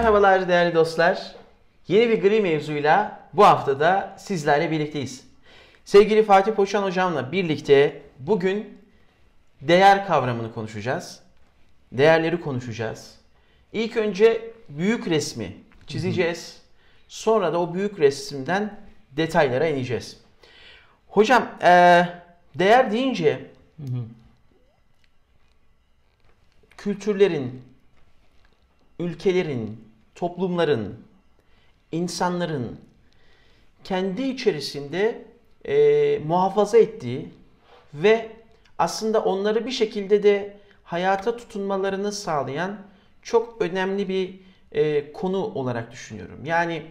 Merhabalar değerli dostlar. Yeni bir gri mevzuyla bu haftada sizlerle birlikteyiz. Sevgili Fatih Poşan hocamla birlikte bugün değer kavramını konuşacağız. Değerleri konuşacağız. İlk önce büyük resmi çizeceğiz. Sonra da o büyük resimden detaylara ineceğiz. Hocam eee, değer deyince kültürlerin, ülkelerin, toplumların, insanların kendi içerisinde e, muhafaza ettiği ve aslında onları bir şekilde de hayata tutunmalarını sağlayan çok önemli bir e, konu olarak düşünüyorum. Yani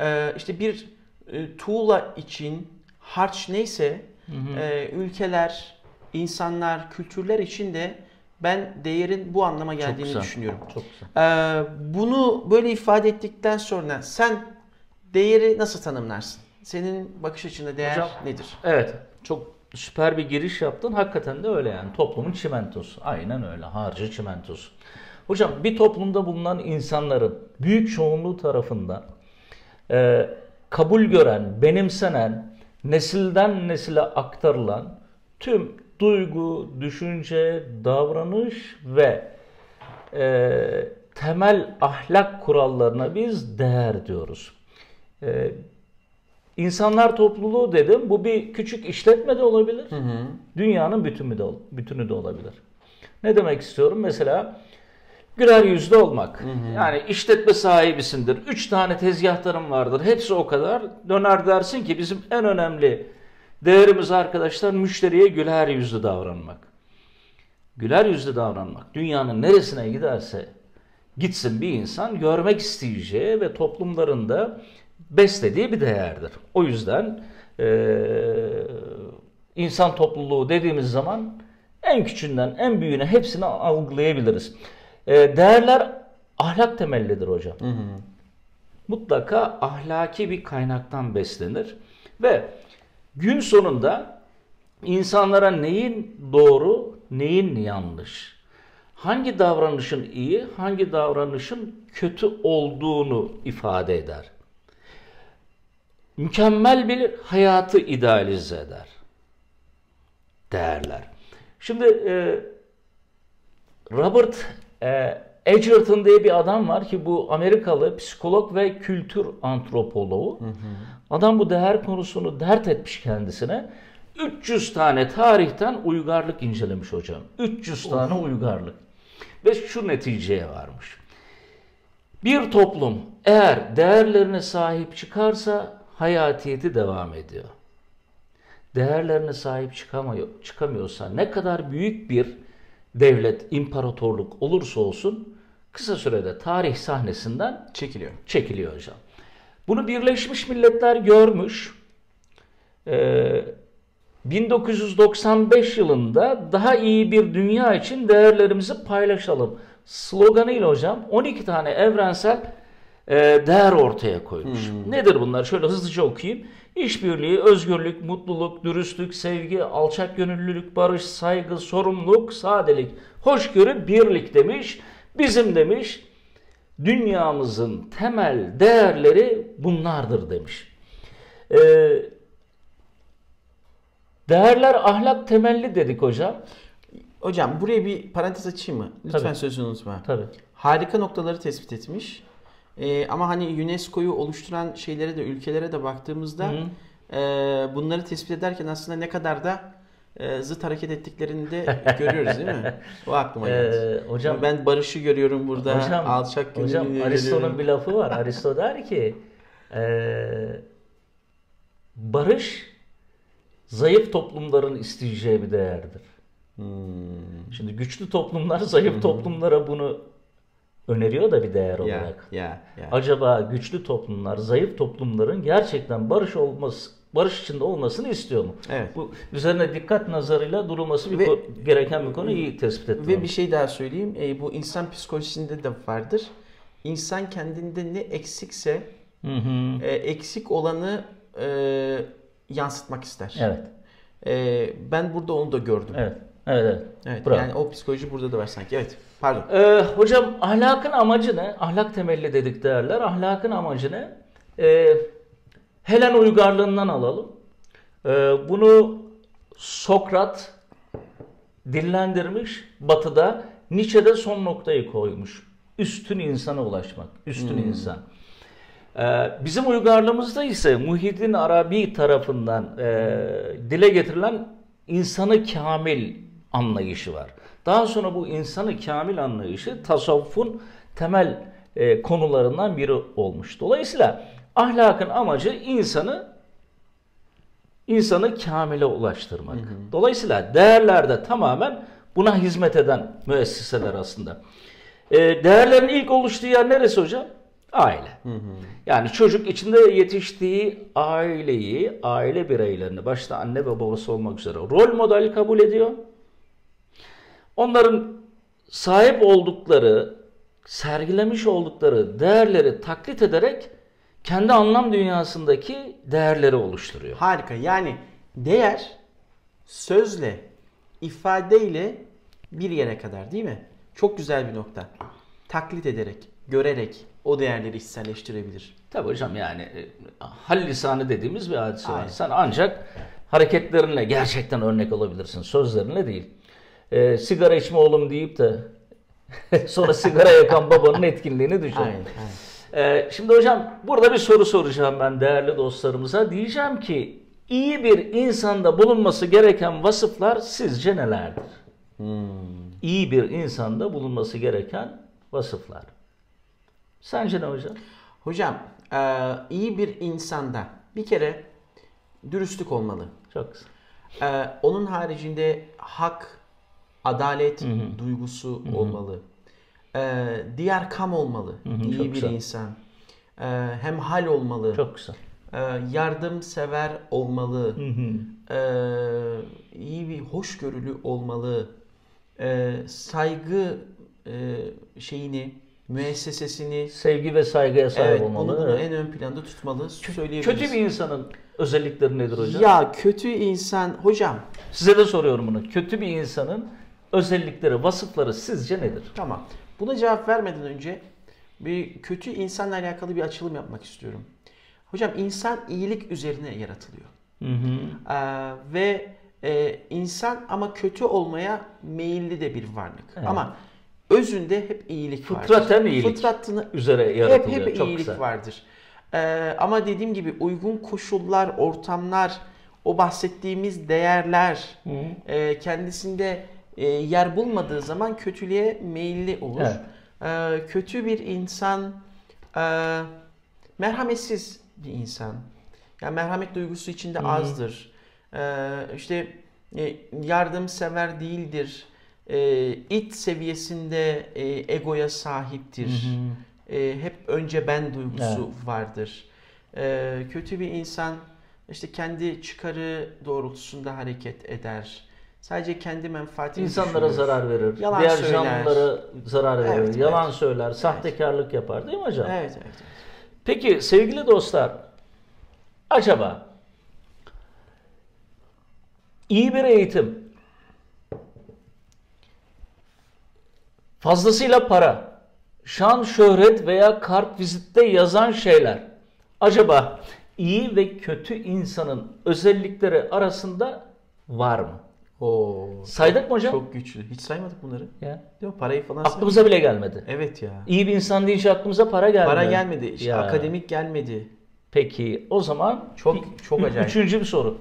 e, işte bir e, tuğla için harç neyse e, ülkeler, insanlar, kültürler için de ben değerin bu anlama geldiğini güzel. düşünüyorum. Çok güzel. Ee, bunu böyle ifade ettikten sonra sen değeri nasıl tanımlarsın? Senin bakış açında değer Hocam- nedir? Evet. Çok süper bir giriş yaptın. Hakikaten de öyle yani. Toplumun çimentosu. Aynen öyle. Harcı çimentosu. Hocam bir toplumda bulunan insanların büyük çoğunluğu tarafından e, kabul gören, benimsenen, nesilden nesile aktarılan tüm duygu, düşünce, davranış ve e, temel ahlak kurallarına biz değer diyoruz. E, insanlar topluluğu dedim. Bu bir küçük işletme de olabilir. Dünyanın bütünü de, bütünü de olabilir. Ne demek istiyorum? Mesela güler yüzlü olmak. Yani işletme sahibisindir. Üç tane tezgahtarım vardır. Hepsi o kadar. Döner dersin ki bizim en önemli değerimiz arkadaşlar müşteriye güler yüzlü davranmak. Güler yüzlü davranmak. Dünyanın neresine giderse gitsin bir insan görmek isteyeceği ve toplumlarında beslediği bir değerdir. O yüzden eee, insan topluluğu dediğimiz zaman en küçüğünden en büyüğüne hepsini algılayabiliriz. Eee, değerler ahlak temellidir hocam. Mutlaka ahlaki bir kaynaktan beslenir ve gün sonunda insanlara neyin doğru, neyin yanlış, hangi davranışın iyi, hangi davranışın kötü olduğunu ifade eder. Mükemmel bir hayatı idealize eder. Değerler. Şimdi e, Robert e, Edgerton diye bir adam var ki bu Amerikalı psikolog ve kültür antropoloğu. Adam bu değer konusunu dert etmiş kendisine. 300 tane tarihten uygarlık incelemiş hocam. 300 tane uygarlık. Ve şu neticeye varmış. Bir toplum eğer değerlerine sahip çıkarsa hayatiyeti devam ediyor. Değerlerine sahip çıkamıyor, çıkamıyorsa ne kadar büyük bir devlet, imparatorluk olursa olsun kısa sürede tarih sahnesinden Çekiliyor. çekiliyor hocam. Bunu Birleşmiş Milletler görmüş. Ee, 1995 yılında daha iyi bir dünya için değerlerimizi paylaşalım sloganıyla hocam 12 tane evrensel e, değer ortaya koymuş. Nedir bunlar? Şöyle hızlıca okuyayım. İşbirliği, özgürlük, mutluluk, dürüstlük, sevgi, alçak gönüllülük, barış, saygı, sorumluluk, sadelik, hoşgörü, birlik demiş. Bizim demiş dünyamızın temel değerleri bunlardır demiş. Ee, değerler ahlak temelli dedik hocam. Hocam buraya bir parantez açayım mı? Lütfen Tabii. sözünü unutma. Tabii. Harika noktaları tespit etmiş. Ee, ama hani UNESCO'yu oluşturan şeylere de ülkelere de baktığımızda e, bunları tespit ederken aslında ne kadar da zıt hareket ettiklerini de görüyoruz değil mi? O aklıma geldi. Ee, hocam ben barışı görüyorum burada. Hocam, alçak hocam Aristo'nun bir lafı var. Aristo der ki eee, barış zayıf toplumların isteyeceği bir değerdir. Hmm. Şimdi güçlü toplumlar zayıf toplumlara bunu öneriyor da bir değer olarak. ya, ya. Acaba güçlü toplumlar zayıf toplumların gerçekten barış olması barış içinde olmasını istiyor mu? Evet. Bu üzerine dikkat nazarıyla durulması bir Ve- gereken bir konu iyi tespit ettim. Ve bir şey daha söyleyeyim. E, bu insan psikolojisinde de vardır. İnsan kendinde ne eksikse Hı hı. e, eksik olanı e, yansıtmak ister. Evet. E, ben burada onu da gördüm. Evet. Evet, evet. Evet. Bravo. Yani o psikoloji burada da var sanki. Evet. Pardon. Ee, hocam ahlakın amacı ne? Ahlak temelli dedik değerler. Ahlakın amacı ne? Ee, Helen uygarlığından alalım. Ee, bunu Sokrat dillendirmiş. Batı'da Nietzsche'de son noktayı koymuş. Üstün insana ulaşmak. Üstün insan. Ee, bizim uygarlığımızda ise Muhyiddin Arabi tarafından e, dile getirilen insanı kamil anlayışı var. Daha sonra bu insanı kamil anlayışı tasavvufun temel e, konularından biri olmuş. Dolayısıyla ahlakın amacı insanı insanı kamile ulaştırmak. Dolayısıyla değerler de tamamen buna hizmet eden müesseseler aslında. E, değerlerin ilk oluştuğu yer neresi hocam? Aile. Yani çocuk içinde yetiştiği aileyi, aile bireylerini, başta anne ve babası olmak üzere rol model kabul ediyor. Onların sahip oldukları, sergilemiş oldukları değerleri taklit ederek kendi anlam dünyasındaki değerleri oluşturuyor. Harika. Yani değer sözle, ifadeyle bir yere kadar değil mi? Çok güzel bir nokta. Taklit ederek, görerek o değerleri içselleştirebilir. Tabii hocam yani e, hal lisanı dediğimiz bir hadise var. Aynen. Sen ancak hareketlerinle gerçekten örnek olabilirsin. Sözlerinle değil. E, sigara içme oğlum deyip de sonra sigara yakan babanın etkinliğini düşün. Aynen. aynen. E, şimdi hocam burada bir soru soracağım ben değerli dostlarımıza. Diyeceğim ki iyi bir insanda bulunması gereken vasıflar sizce nelerdir? İyi bir insanda bulunması gereken vasıflar. Sence ne hocam? Hocam, e, iyi bir insanda bir kere dürüstlük olmalı. Çok güzel. E, onun haricinde hak, adalet duygusu olmalı. E, diğer kam olmalı. iyi çok bir güzel. insan. E, hem hal olmalı. Çok güzel. E, yardımsever olmalı. E, iyi bir hoşgörülü olmalı. E, saygı e, şeyini, müessesesini Sevgi ve saygıya sahip evet, olmalı. onu bunu evet. en ön planda tutmalı söyleyebiliriz. Kötü bir insanın özellikleri nedir hocam? Ya kötü insan hocam Size de soruyorum bunu. Kötü bir insanın özellikleri, vasıfları sizce nedir? tamam. Buna cevap vermeden önce bir kötü insanla alakalı bir açılım yapmak istiyorum. Hocam insan iyilik üzerine yaratılıyor. Hı hı. Ee, ve e, insan ama kötü olmaya meyilli de bir varlık. Evet. Ama özünde hep iyilik vardır. Fıtraten iyilik. Fıtratını Üzere hep yaratılıyor. hep Çok iyilik güzel. vardır. Ee, ama dediğim gibi uygun koşullar, ortamlar, o bahsettiğimiz değerler Hı. e, kendisinde e, yer bulmadığı zaman kötülüğe meyilli olur. Evet. Ee, kötü bir insan e, merhametsiz bir insan. Yani merhamet duygusu içinde azdır. Ee, işte e, yardımsever değildir. Ee, it seviyesinde e, egoya sahiptir. Ee, hep önce ben duygusu vardır. Ee, kötü bir insan işte kendi çıkarı doğrultusunda hareket eder. Sadece kendi menfaatini İnsanlara düşünür. zarar verir. Yalan Diğer söyler. canlılara zarar verir. Evet, Yalan evet. söyler. Sahtekarlık yapar değil mi hocam? Evet, evet. evet. Peki sevgili dostlar, acaba iyi bir eğitim, fazlasıyla para, şan, şöhret veya kart vizitte yazan şeyler acaba iyi ve kötü insanın özellikleri arasında var mı? Oo, Saydık mı hocam? Çok güçlü. Hiç saymadık bunları. Ya. Değil mi? Parayı falan Aklımıza bile gelmedi. saymadık. Evet ya. İyi bir insan deyince aklımıza para gelmedi. Para gelmedi. işte Ya. akademik gelmedi. Peki o zaman Çok- bir- çok acayip. Üçüncü bir soru.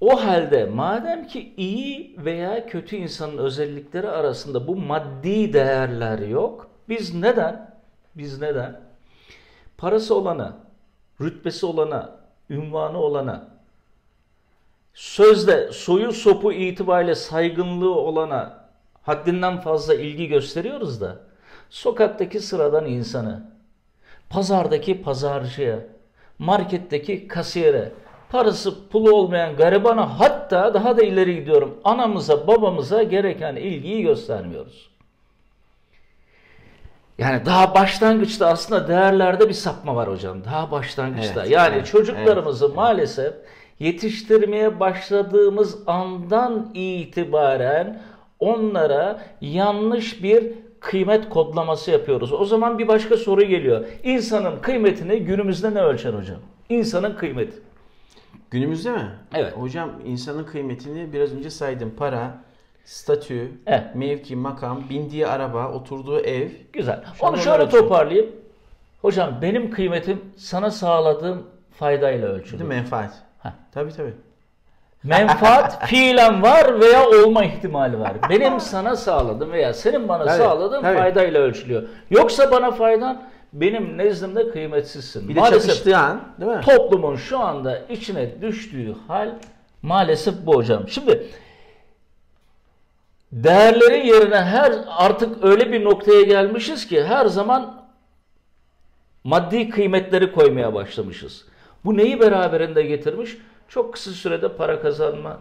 O halde madem ki iyi veya kötü insanın özellikleri arasında bu maddi değerler yok. Biz neden? Biz neden? Parası olana, rütbesi olana, ünvanı olana, sözde soyu sopu itibariyle saygınlığı olana haddinden fazla ilgi gösteriyoruz da sokaktaki sıradan insanı, pazardaki pazarcıya, marketteki kasiyere, parası pulu olmayan garibana hatta daha da ileri gidiyorum anamıza babamıza gereken ilgiyi göstermiyoruz. Yani daha başlangıçta aslında değerlerde bir sapma var hocam. Daha başlangıçta. Evet, yani evet, çocuklarımızı evet, evet. Yetiştirmeye başladığımız andan itibaren onlara yanlış bir kıymet kodlaması yapıyoruz. O zaman bir başka soru geliyor. İnsanın kıymetini günümüzde ne ölçer hocam? İnsanın kıymeti. Günümüzde mi? Evet. Hocam insanın kıymetini biraz önce saydım. Para, statü, Evet. mevki, makam, bindiği araba, oturduğu ev. Güzel. Şu Onu şöyle ölçüyor. toparlayayım. Hocam benim kıymetim sana sağladığım faydayla Değil ölçülür. mi? Menfaat. Heh. Tabii tabii. Menfaat fiilen var veya olma ihtimali var. Benim sana sağladığım veya senin bana Tabii, sağladığın tabii. faydayla ölçülüyor. Yoksa bana faydan benim nezdimde kıymetsizsin. Bir de Maalesef an değil mi? toplumun şu anda içine düştüğü hal maalesef bu hocam. Şimdi değerlerin yerine her artık öyle bir noktaya gelmişiz ki her zaman maddi kıymetleri koymaya başlamışız. Bu neyi beraberinde getirmiş? Çok kısa sürede para kazanma,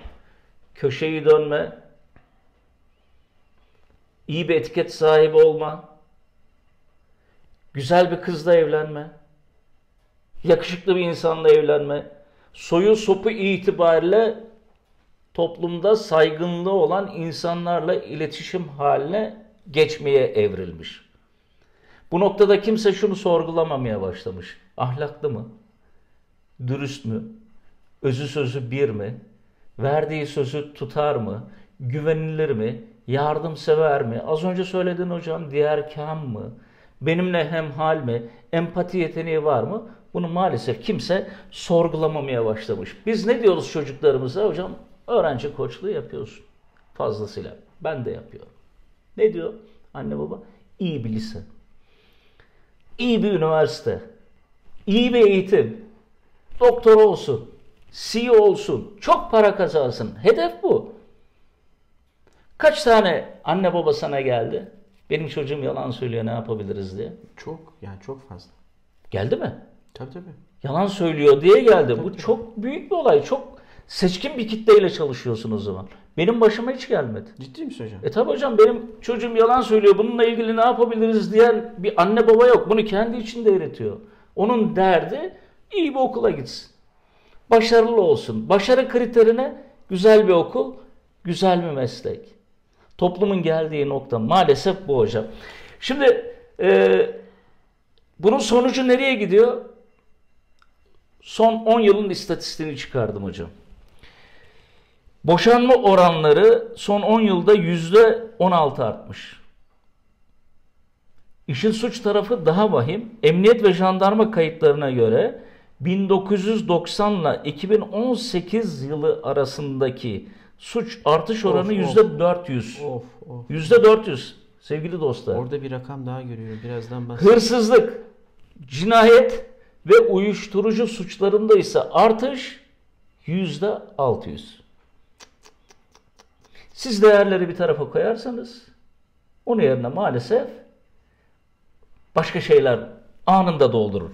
köşeyi dönme, iyi bir etiket sahibi olma, güzel bir kızla evlenme, yakışıklı bir insanla evlenme, soyu sopu itibariyle toplumda saygınlığı olan insanlarla iletişim haline geçmeye evrilmiş. Bu noktada kimse şunu sorgulamamaya başlamış. Ahlaklı mı? Dürüst mü? Özü sözü bir mi? Verdiği sözü tutar mı? Güvenilir mi? Yardımsever mi? Az önce söyledin hocam diğer kam mı? Benimle hemhal mi? Empati yeteneği var mı? Bunu maalesef kimse sorgulamamaya başlamış. Biz ne diyoruz çocuklarımıza? Hocam öğrenci koçluğu yapıyorsun. Fazlasıyla. Ben de yapıyorum. Ne diyor anne baba? İyi bir lise. İyi bir üniversite. iyi bir eğitim. Doktor olsun. CEO olsun. Çok para kazansın. Hedef bu. Kaç tane anne baba sana geldi? Benim çocuğum yalan söylüyor ne yapabiliriz diye. Çok yani çok fazla. Geldi mi? Tabii tabii. Yalan söylüyor diye geldi. Bu çok büyük bir olay. Çok seçkin bir kitleyle çalışıyorsun o zaman. Benim başıma hiç gelmedi. Ciddi misin hocam? E tabi hocam benim çocuğum yalan söylüyor. Bununla ilgili ne yapabiliriz diyen bir anne baba yok. Bunu kendi içinde üretiyor. Onun derdi iyi bir okula gitsin. Başarılı olsun. Başarı kriterine güzel bir okul, güzel bir meslek. Toplumun geldiği nokta maalesef bu hocam. Şimdi e, bunun sonucu nereye gidiyor? Son 10 yılın istatistiğini çıkardım hocam. Boşanma oranları son 10 yılda %16 artmış. İşin suç tarafı daha vahim. Emniyet ve jandarma kayıtlarına göre 1990 ile 2018 yılı arasındaki suç artış oranı of. %400. Of of. %400 sevgili dostlar. Orada bir rakam daha görüyorum. Birazdan bahsedeyim. Hırsızlık, cinayet ve uyuşturucu suçlarında ise artış yüzde 600. Siz değerleri bir tarafa koyarsanız onun yerine maalesef başka şeyler anında doldurur.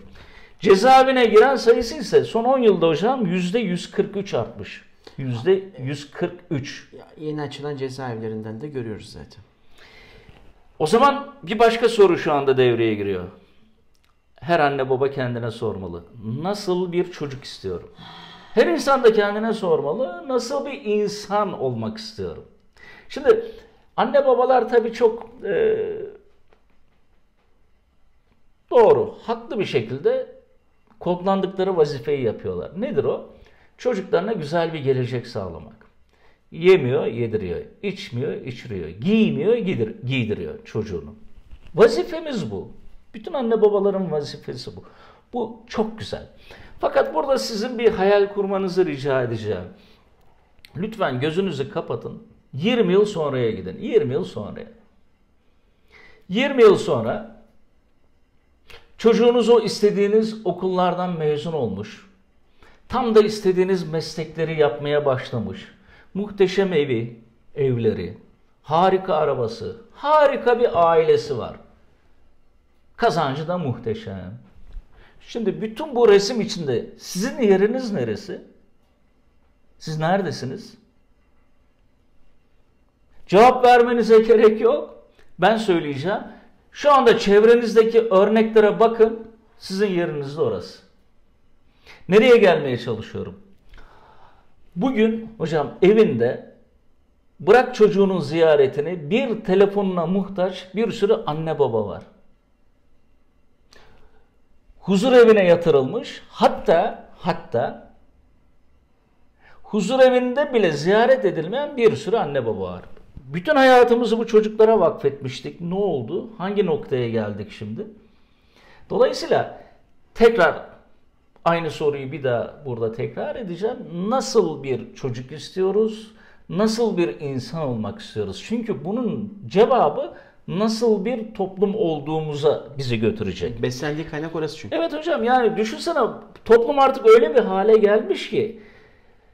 Cezaevine giren sayısı ise son 10 yılda hocam yüzde 143 artmış. Yüzde 143. Ya, yeni açılan cezaevlerinden de görüyoruz zaten. O zaman bir başka soru şu anda devreye giriyor. Her anne baba kendine sormalı. Nasıl bir çocuk istiyorum? Her insan da kendine sormalı. Nasıl bir insan olmak istiyorum? Şimdi anne babalar tabii çok e, doğru, haklı bir şekilde kodlandıkları vazifeyi yapıyorlar. Nedir o? Çocuklarına güzel bir gelecek sağlamak. Yemiyor, yediriyor. içmiyor, içiriyor. Giymiyor, gidir, giydiriyor çocuğunu. Vazifemiz bu. Bütün anne babaların vazifesi bu. Bu çok güzel. Fakat burada sizin bir hayal kurmanızı rica edeceğim. Lütfen gözünüzü kapatın. 20 yıl sonraya gidin. 20 yıl sonraya. 20 yıl sonra çocuğunuz o istediğiniz okullardan mezun olmuş. Tam da istediğiniz meslekleri yapmaya başlamış. Muhteşem evi, evleri, harika arabası, harika bir ailesi var. Kazancı da muhteşem. Şimdi bütün bu resim içinde sizin yeriniz neresi? Siz neredesiniz? Cevap vermenize gerek yok. Ben söyleyeceğim. Şu anda çevrenizdeki örneklere bakın. Sizin yeriniz de orası. Nereye gelmeye çalışıyorum? Bugün hocam evinde bırak çocuğunun ziyaretini bir telefonuna muhtaç bir sürü anne baba var. Huzur evine yatırılmış hatta hatta huzur evinde bile ziyaret edilmeyen bir sürü anne baba var. Bütün hayatımızı bu çocuklara vakfetmiştik. Ne oldu? Hangi noktaya geldik şimdi? Dolayısıyla tekrar aynı soruyu bir daha burada tekrar edeceğim. Nasıl bir çocuk istiyoruz? Nasıl bir insan olmak istiyoruz? Çünkü bunun cevabı nasıl bir toplum olduğumuza bizi götürecek. Beslendiği kaynak orası çünkü. Evet hocam yani düşünsene toplum artık öyle bir hale gelmiş ki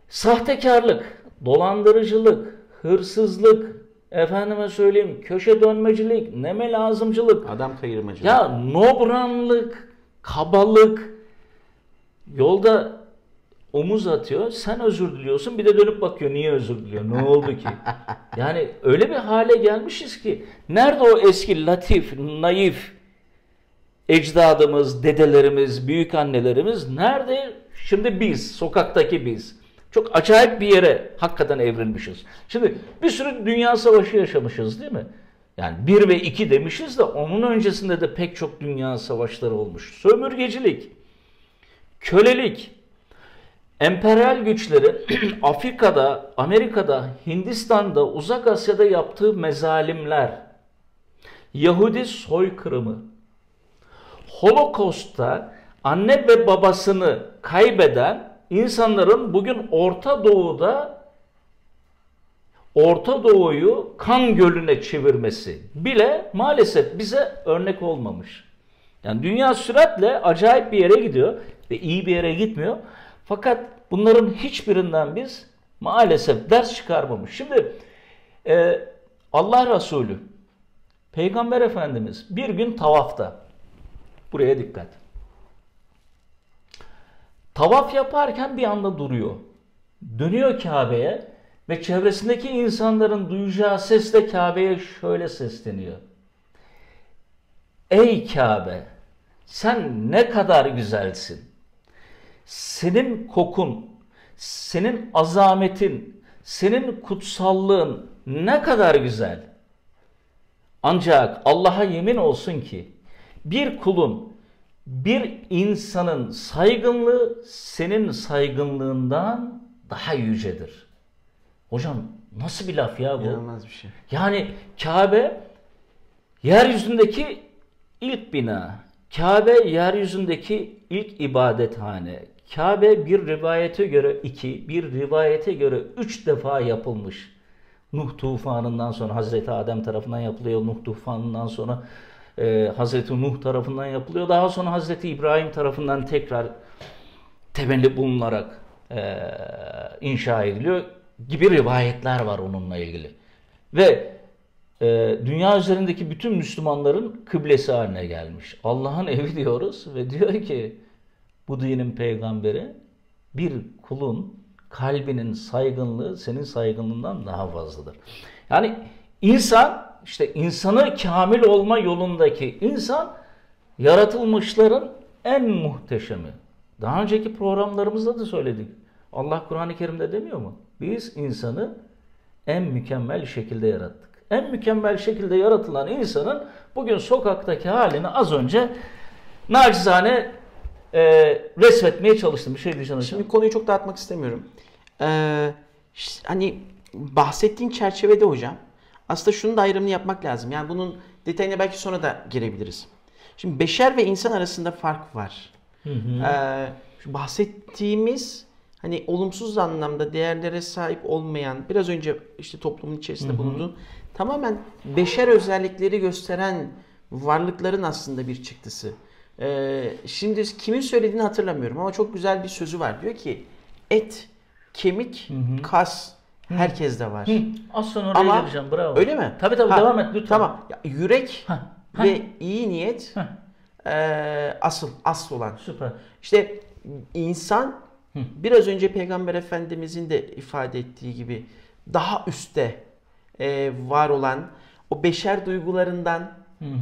sahtekarlık, dolandırıcılık, hırsızlık, efendime söyleyeyim köşe dönmecilik, neme lazımcılık, Adam kayırmacılık. ya nobranlık, kabalık, yolda omuz atıyor, sen özür diliyorsun bir de dönüp bakıyor niye özür diliyor, ne oldu ki? Yani öyle bir hale gelmişiz ki nerede o eski latif, naif ecdadımız, dedelerimiz, büyük annelerimiz nerede? Şimdi biz, sokaktaki biz. Çok acayip bir yere hakikaten evrilmişiz. Şimdi bir sürü dünya savaşı yaşamışız değil mi? Yani bir ve iki demişiz de onun öncesinde de pek çok dünya savaşları olmuş. Sömürgecilik, kölelik, emperyal güçlerin Afrika'da, Amerika'da, Hindistan'da, Uzak Asya'da yaptığı mezalimler, Yahudi soykırımı, Holocaust'ta anne ve babasını kaybeden insanların bugün Orta Doğu'da Orta Doğu'yu kan gölüne çevirmesi bile maalesef bize örnek olmamış. Yani dünya süratle acayip bir yere gidiyor ve iyi bir yere gitmiyor. Fakat bunların hiçbirinden biz maalesef ders çıkarmamış. Şimdi e, Allah Resulü, Peygamber Efendimiz bir gün tavafta. Buraya dikkat. Tavaf yaparken bir anda duruyor. Dönüyor Kabe'ye ve çevresindeki insanların duyacağı sesle Kabe'ye şöyle sesleniyor. Ey Kabe, sen ne kadar güzelsin. Senin kokun, senin azametin, senin kutsallığın ne kadar güzel. Ancak Allah'a yemin olsun ki bir kulun, bir insanın saygınlığı senin saygınlığından daha yücedir. Hocam nasıl bir laf ya bu? İnanılmaz bir şey. Yani Kabe yeryüzündeki ilk bina. Kabe yeryüzündeki ilk ibadethane. Kabe bir rivayete göre iki, bir rivayete göre üç defa yapılmış. Nuh tufanından sonra Hazreti Adem tarafından yapılıyor. Nuh tufanından sonra e, Hazreti Nuh tarafından yapılıyor. Daha sonra Hazreti İbrahim tarafından tekrar temelli bulunarak e, inşa ediliyor gibi rivayetler var onunla ilgili. Ve e, dünya üzerindeki bütün Müslümanların kıblesi haline gelmiş. Allah'ın evi diyoruz ve diyor ki bu dinin peygamberi bir kulun kalbinin saygınlığı senin saygınlığından daha fazladır. Yani insan işte insanı kamil olma yolundaki insan yaratılmışların en muhteşemi. Daha önceki programlarımızda da söyledik. Allah Kur'an-ı Kerim'de demiyor mu? Biz insanı en mükemmel şekilde yarattık. En mükemmel şekilde yaratılan insanın bugün sokaktaki halini az önce nacizane e, resmetmeye çalıştım. Bir şey diyeceğim. Şimdi konuyu çok dağıtmak istemiyorum. Ee, hani bahsettiğin çerçevede hocam aslında şunun da ayrımını yapmak lazım. Yani bunun detayına belki sonra da girebiliriz. Şimdi beşer ve insan arasında fark var. Ee, şu bahsettiğimiz hani olumsuz anlamda değerlere sahip olmayan biraz önce işte toplumun içerisinde bulunduğun tamamen beşer özellikleri gösteren varlıkların aslında bir çıktısı. Ee, şimdi kimin söylediğini hatırlamıyorum ama çok güzel bir sözü var. Diyor ki et, kemik, kas herkeste var. Hı, az sonra oraya Ama geleceğim. Bravo. öyle mi? Tabii tabii Ha, devam et lütfen. Tamam. Ya, yürek Heh, heh. ve iyi niyet eee, asıl asıl olan. Süper. İşte insan biraz önce Peygamber Efendimizin de ifade ettiği gibi daha üstte eee, var olan o beşer duygularından,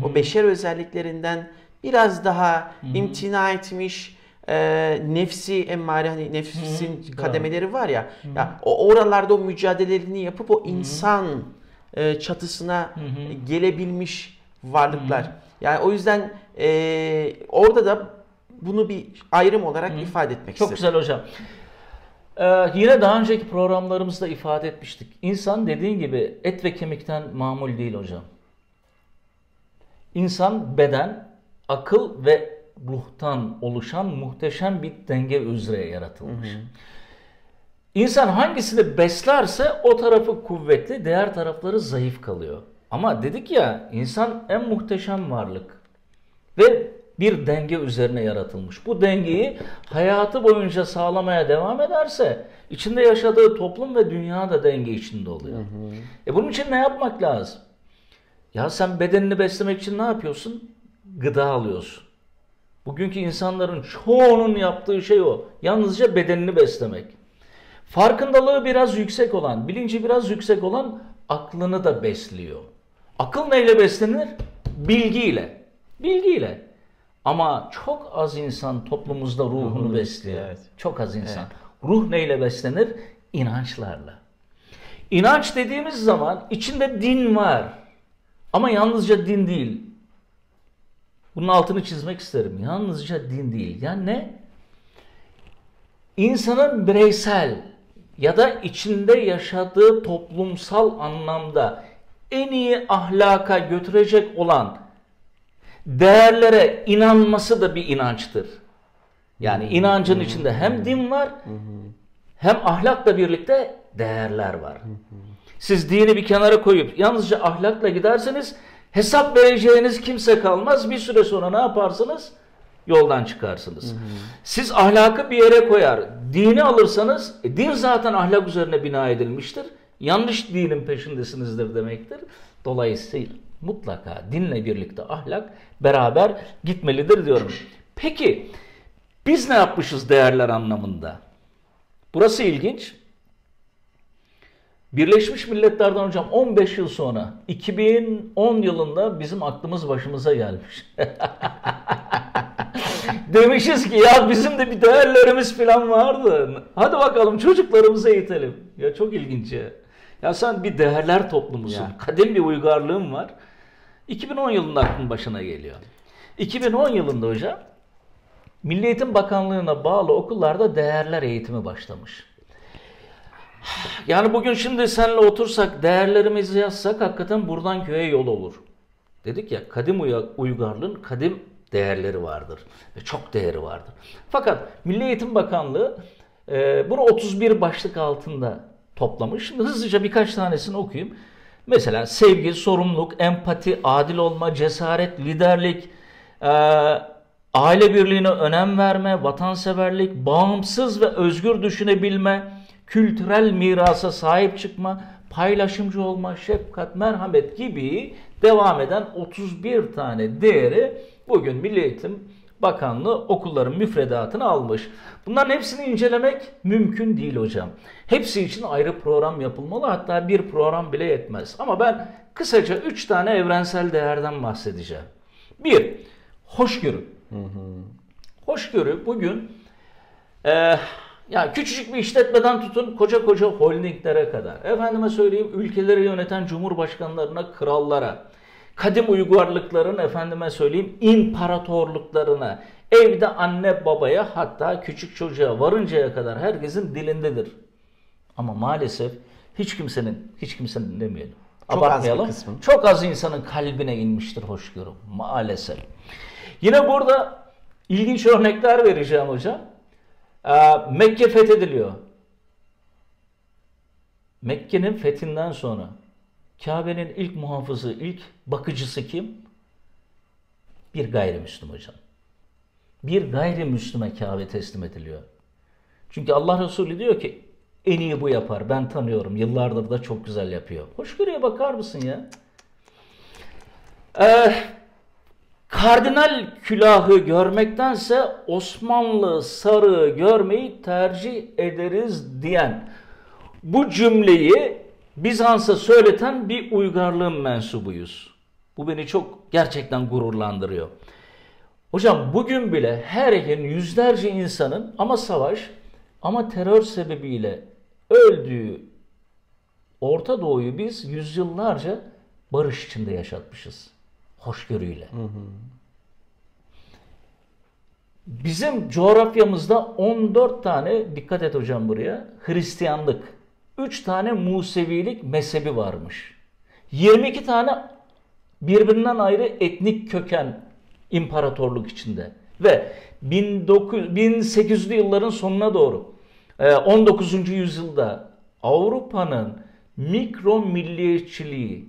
o beşer özelliklerinden biraz daha imtina etmiş, e, nefsi emmare hani nefsin kademeleri var ya. Ya o oralarda o mücadelelerini yapıp o insan e, çatısına gelebilmiş varlıklar. Yani o yüzden e, orada da bunu bir ayrım olarak ifade etmek Çok istedim. güzel hocam. Ee, yine daha önceki programlarımızda ifade etmiştik. İnsan dediğin gibi et ve kemikten mamul değil hocam. İnsan beden, akıl ve ruhtan oluşan muhteşem bir denge üzere yaratılmış. İnsan hangisini beslerse o tarafı kuvvetli, diğer tarafları zayıf kalıyor. Ama dedik ya insan en muhteşem varlık ve bir denge üzerine yaratılmış. Bu dengeyi hayatı boyunca sağlamaya devam ederse içinde yaşadığı toplum ve dünya da denge içinde oluyor. E bunun için ne yapmak lazım? Ya sen bedenini beslemek için ne yapıyorsun? Gıda alıyorsun. Bugünkü insanların çoğunun yaptığı şey o. Yalnızca bedenini beslemek. Farkındalığı biraz yüksek olan, bilinci biraz yüksek olan aklını da besliyor. Akıl neyle beslenir? Bilgiyle. Bilgiyle. Ama çok az insan toplumumuzda ruhunu besliyor. evet. Çok az insan. Ruh neyle beslenir? İnançlarla. İnanç dediğimiz zaman içinde din var. Ama yalnızca din değil. Bunun altını çizmek isterim. Yalnızca din değil. Yani ne? İnsanın bireysel ya da içinde yaşadığı toplumsal anlamda en iyi ahlaka götürecek olan değerlere inanması da bir inançtır. Yani inancın içinde hem din var hem ahlakla birlikte değerler var. Siz dini bir kenara koyup yalnızca ahlakla giderseniz hesap vereceğiniz kimse kalmaz. Bir süre sonra ne yaparsınız? Yoldan çıkarsınız. Siz ahlakı bir yere koyar, dini alırsanız, e, din zaten ahlak üzerine bina edilmiştir. Yanlış dinin peşindesinizdir demektir. Dolayısıyla mutlaka dinle birlikte ahlak beraber gitmelidir diyorum. Peki biz ne yapmışız değerler anlamında? Burası ilginç. Birleşmiş Milletler'den hocam 15 yıl sonra 2010 yılında bizim aklımız başımıza gelmiş. Demişiz ki ya bizim de bir değerlerimiz falan vardı. Hadi bakalım çocuklarımızı eğitelim. Ya çok ilginç ya. Ya sen bir değerler toplumusun. Ya. Kadim bir uygarlığın var. 2010 yılında aklın başına geliyor. 2010 yılında hocam Milli Eğitim Bakanlığı'na bağlı okullarda değerler eğitimi başlamış. Yani bugün şimdi seninle otursak değerlerimizi yazsak hakikaten buradan köye yol olur. Dedik ya kadim uygarlığın kadim değerleri vardır. Ve çok değeri vardır. Fakat Milli Eğitim Bakanlığı e, bunu 31 başlık altında toplamış. Şimdi hızlıca birkaç tanesini okuyayım. Mesela sevgi, sorumluluk, empati, adil olma, cesaret, liderlik, e, aile birliğine önem verme, vatanseverlik, bağımsız ve özgür düşünebilme, kültürel mirasa sahip çıkma, paylaşımcı olma, şefkat, merhamet gibi devam eden 31 tane değeri bugün Milli Eğitim Bakanlığı okulların müfredatını almış. Bunların hepsini incelemek mümkün değil hocam. Hepsi için ayrı program yapılmalı hatta bir program bile yetmez. Ama ben kısaca 3 tane evrensel değerden bahsedeceğim. Bir, hoşgörü. Hoşgörü bugün e, ya küçücük bir işletmeden tutun koca koca holdinglere kadar. Efendime söyleyeyim ülkeleri yöneten cumhurbaşkanlarına, krallara, kadim uygarlıkların efendime söyleyeyim imparatorluklarına, evde anne babaya hatta küçük çocuğa varıncaya kadar herkesin dilindedir. Ama maalesef hiç kimsenin, hiç kimsenin demeyelim. Çok az Abartmayalım. kısmın. Çok az insanın kalbine inmiştir hoşgörü maalesef. Yine burada ilginç örnekler vereceğim hocam. Ee, Mekke fethediliyor. Mekke'nin fethinden sonra Kabe'nin ilk muhafızı, ilk bakıcısı kim? Bir gayrimüslim hocam. Bir gayrimüslime Kabe teslim ediliyor. Çünkü Allah Resulü diyor ki en iyi bu yapar. Ben tanıyorum. Yıllardır da çok güzel yapıyor. Hoşgörüye bakar mısın ya? Ee, kardinal külahı görmektense Osmanlı sarığı görmeyi tercih ederiz diyen bu cümleyi Bizans'a söyleten bir uygarlığın mensubuyuz. Bu beni çok gerçekten gururlandırıyor. Hocam bugün bile her gün yüzlerce insanın ama savaş ama terör sebebiyle öldüğü Orta Doğu'yu biz yüzyıllarca barış içinde yaşatmışız. Hoşgörüyle. Bizim coğrafyamızda 14 tane, dikkat et hocam buraya, Hristiyanlık, 3 tane Musevilik mezhebi varmış. 22 tane birbirinden ayrı etnik köken imparatorluk içinde. Ve 19, 1800'lü yılların sonuna doğru 19. E, yüzyılda Avrupa'nın mikro milliyetçiliği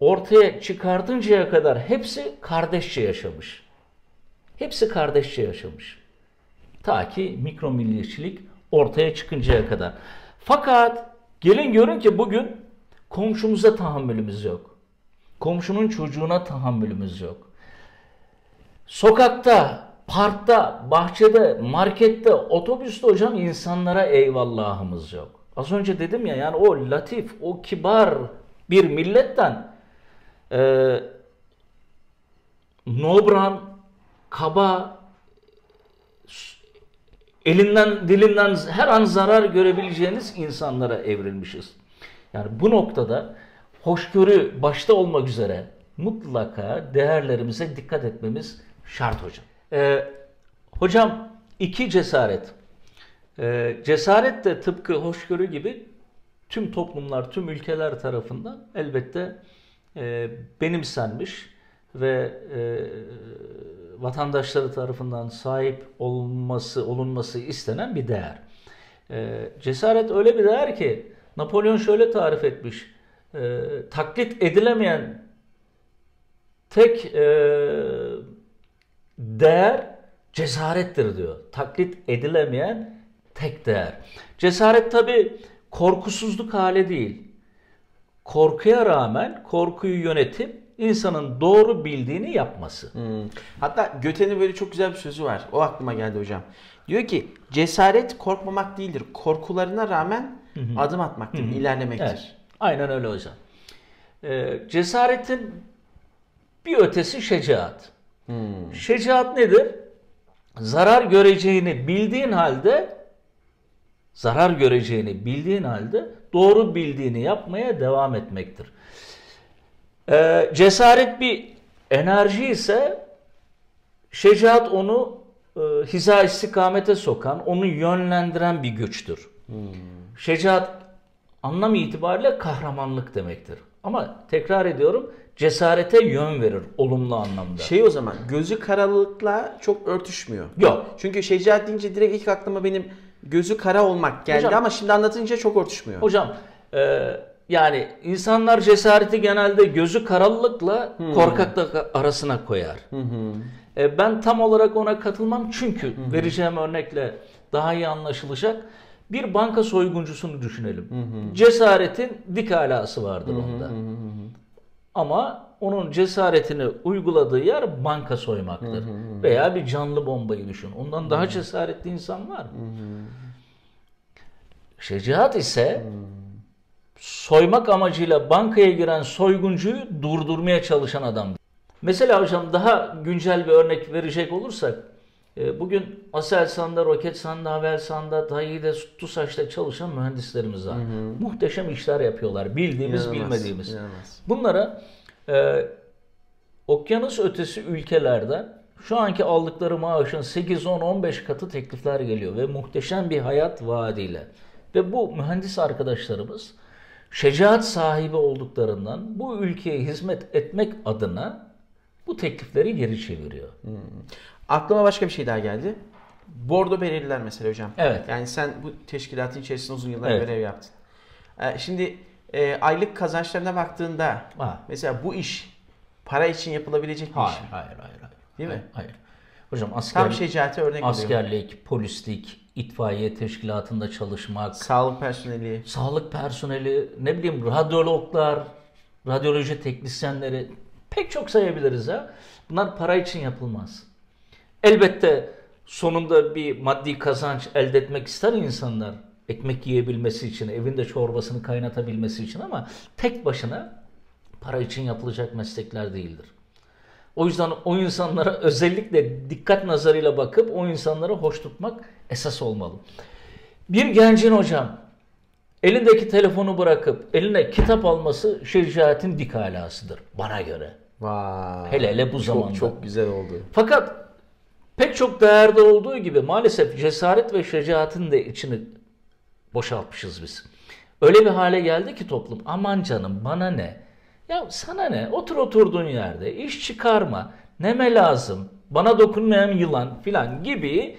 ortaya çıkartıncaya kadar hepsi kardeşçe yaşamış. Hepsi kardeşçe yaşamış. Ta ki mikro milliyetçilik ortaya çıkıncaya kadar. Fakat gelin görün ki bugün komşumuza tahammülümüz yok. Komşunun çocuğuna tahammülümüz yok. Sokakta, parkta, bahçede, markette, otobüste hocam insanlara eyvallahımız yok. Az önce dedim ya yani o latif, o kibar bir milletten e, nobran, kaba, elinden dilinden her an zarar görebileceğiniz insanlara evrilmişiz. Yani bu noktada hoşgörü başta olmak üzere mutlaka değerlerimize dikkat etmemiz şart hocam. Ee, hocam iki cesaret. Ee, cesaret de tıpkı hoşgörü gibi tüm toplumlar, tüm ülkeler tarafından elbette e, benimsenmiş ve e, vatandaşları tarafından sahip olması, olunması istenen bir değer. E, cesaret öyle bir değer ki Napolyon şöyle tarif etmiş. E, taklit edilemeyen tek e, değer cesarettir diyor. Taklit edilemeyen tek değer. Cesaret tabi korkusuzluk hali değil. Korkuya rağmen korkuyu yönetip insanın doğru bildiğini yapması. Hmm. Hatta Göte'nin böyle çok güzel bir sözü var. O aklıma geldi hocam. Diyor ki cesaret korkmamak değildir. Korkularına rağmen hı hı. adım atmaktır, hı hı. ilerlemektir. Evet. Aynen öyle hocam. Ee, cesaretin bir ötesi şecaat. Hmm. Şecaat nedir? Zarar göreceğini bildiğin halde zarar göreceğini bildiğin halde doğru bildiğini yapmaya devam etmektir. Ee, cesaret bir enerji ise şecaat onu e, hiza istikamete sokan, onu yönlendiren bir güçtür. Hmm. Şecaat anlam itibariyle kahramanlık demektir. Ama tekrar ediyorum cesarete yön verir olumlu anlamda. Şey o zaman gözü karalıkla çok örtüşmüyor. Yok. Çünkü şecaat deyince direkt ilk aklıma benim gözü kara olmak geldi hocam, ama şimdi anlatınca çok örtüşmüyor. Hocam e, yani insanlar cesareti genelde gözü karalılıkla hmm. korkaklık arasına koyar. Hmm. E, ben tam olarak ona katılmam çünkü hmm. vereceğim örnekle daha iyi anlaşılacak. Bir banka soyguncusunu düşünelim. Hmm. Cesaretin dik alası vardır hmm. onda. Hmm. Ama onun cesaretini uyguladığı yer banka soymaktır. Hmm. Veya bir canlı bombayı düşün. Ondan hmm. daha cesaretli insan var mı? Şecaat ise hmm soymak amacıyla bankaya giren soyguncuyu durdurmaya çalışan adam. Mesela hocam daha güncel bir örnek verecek olursak e, bugün Aselsan'da, Roketsan'da, Havelsan'da, Dayi'de, TUSAŞ'ta çalışan mühendislerimiz var. Hı hı. Muhteşem işler yapıyorlar. Bildiğimiz, inanılmaz, bilmediğimiz. İnanılmaz. Bunlara e, okyanus ötesi ülkelerden şu anki aldıkları maaşın 8, 10, 15 katı teklifler geliyor ve muhteşem bir hayat vaadiyle. Ve bu mühendis arkadaşlarımız şecaat sahibi olduklarından bu ülkeye hizmet etmek adına bu teklifleri geri çeviriyor. Hmm. Aklıma başka bir şey daha geldi. Bordo belirliler mesela hocam. Evet. Yani sen bu teşkilatın içerisinde uzun yıllar evet. görev yaptın. Ee, şimdi e, aylık kazançlarına baktığında ha. mesela bu iş para için yapılabilecek bir hayır, iş? Hayır, hayır, hayır. Değil hayır, mi? Hayır. Hocam askerlik, Tam şecaate örnek askerlik, oluyor. polislik, itfaiye teşkilatında çalışmak, sağlık personeli, sağlık personeli, ne bileyim radyologlar, radyoloji teknisyenleri pek çok sayabiliriz ha. Bunlar para için yapılmaz. Elbette sonunda bir maddi kazanç elde etmek ister insanlar. Ekmek yiyebilmesi için, evinde çorbasını kaynatabilmesi için ama tek başına para için yapılacak meslekler değildir. O yüzden o insanlara özellikle dikkat nazarıyla bakıp o insanları hoş tutmak esas olmalı. Bir gencin hocam elindeki telefonu bırakıp eline kitap alması şeriatin dik alasıdır bana göre. Vay. Hele hele bu çok, zamanda. Çok güzel oldu. Fakat pek çok değerde olduğu gibi maalesef cesaret ve şecaatin de içini boşaltmışız biz. Öyle bir hale geldi ki toplum aman canım bana ne? Ya sana ne? Otur oturduğun yerde iş çıkarma. Neme lazım? Bana dokunmayan yılan filan gibi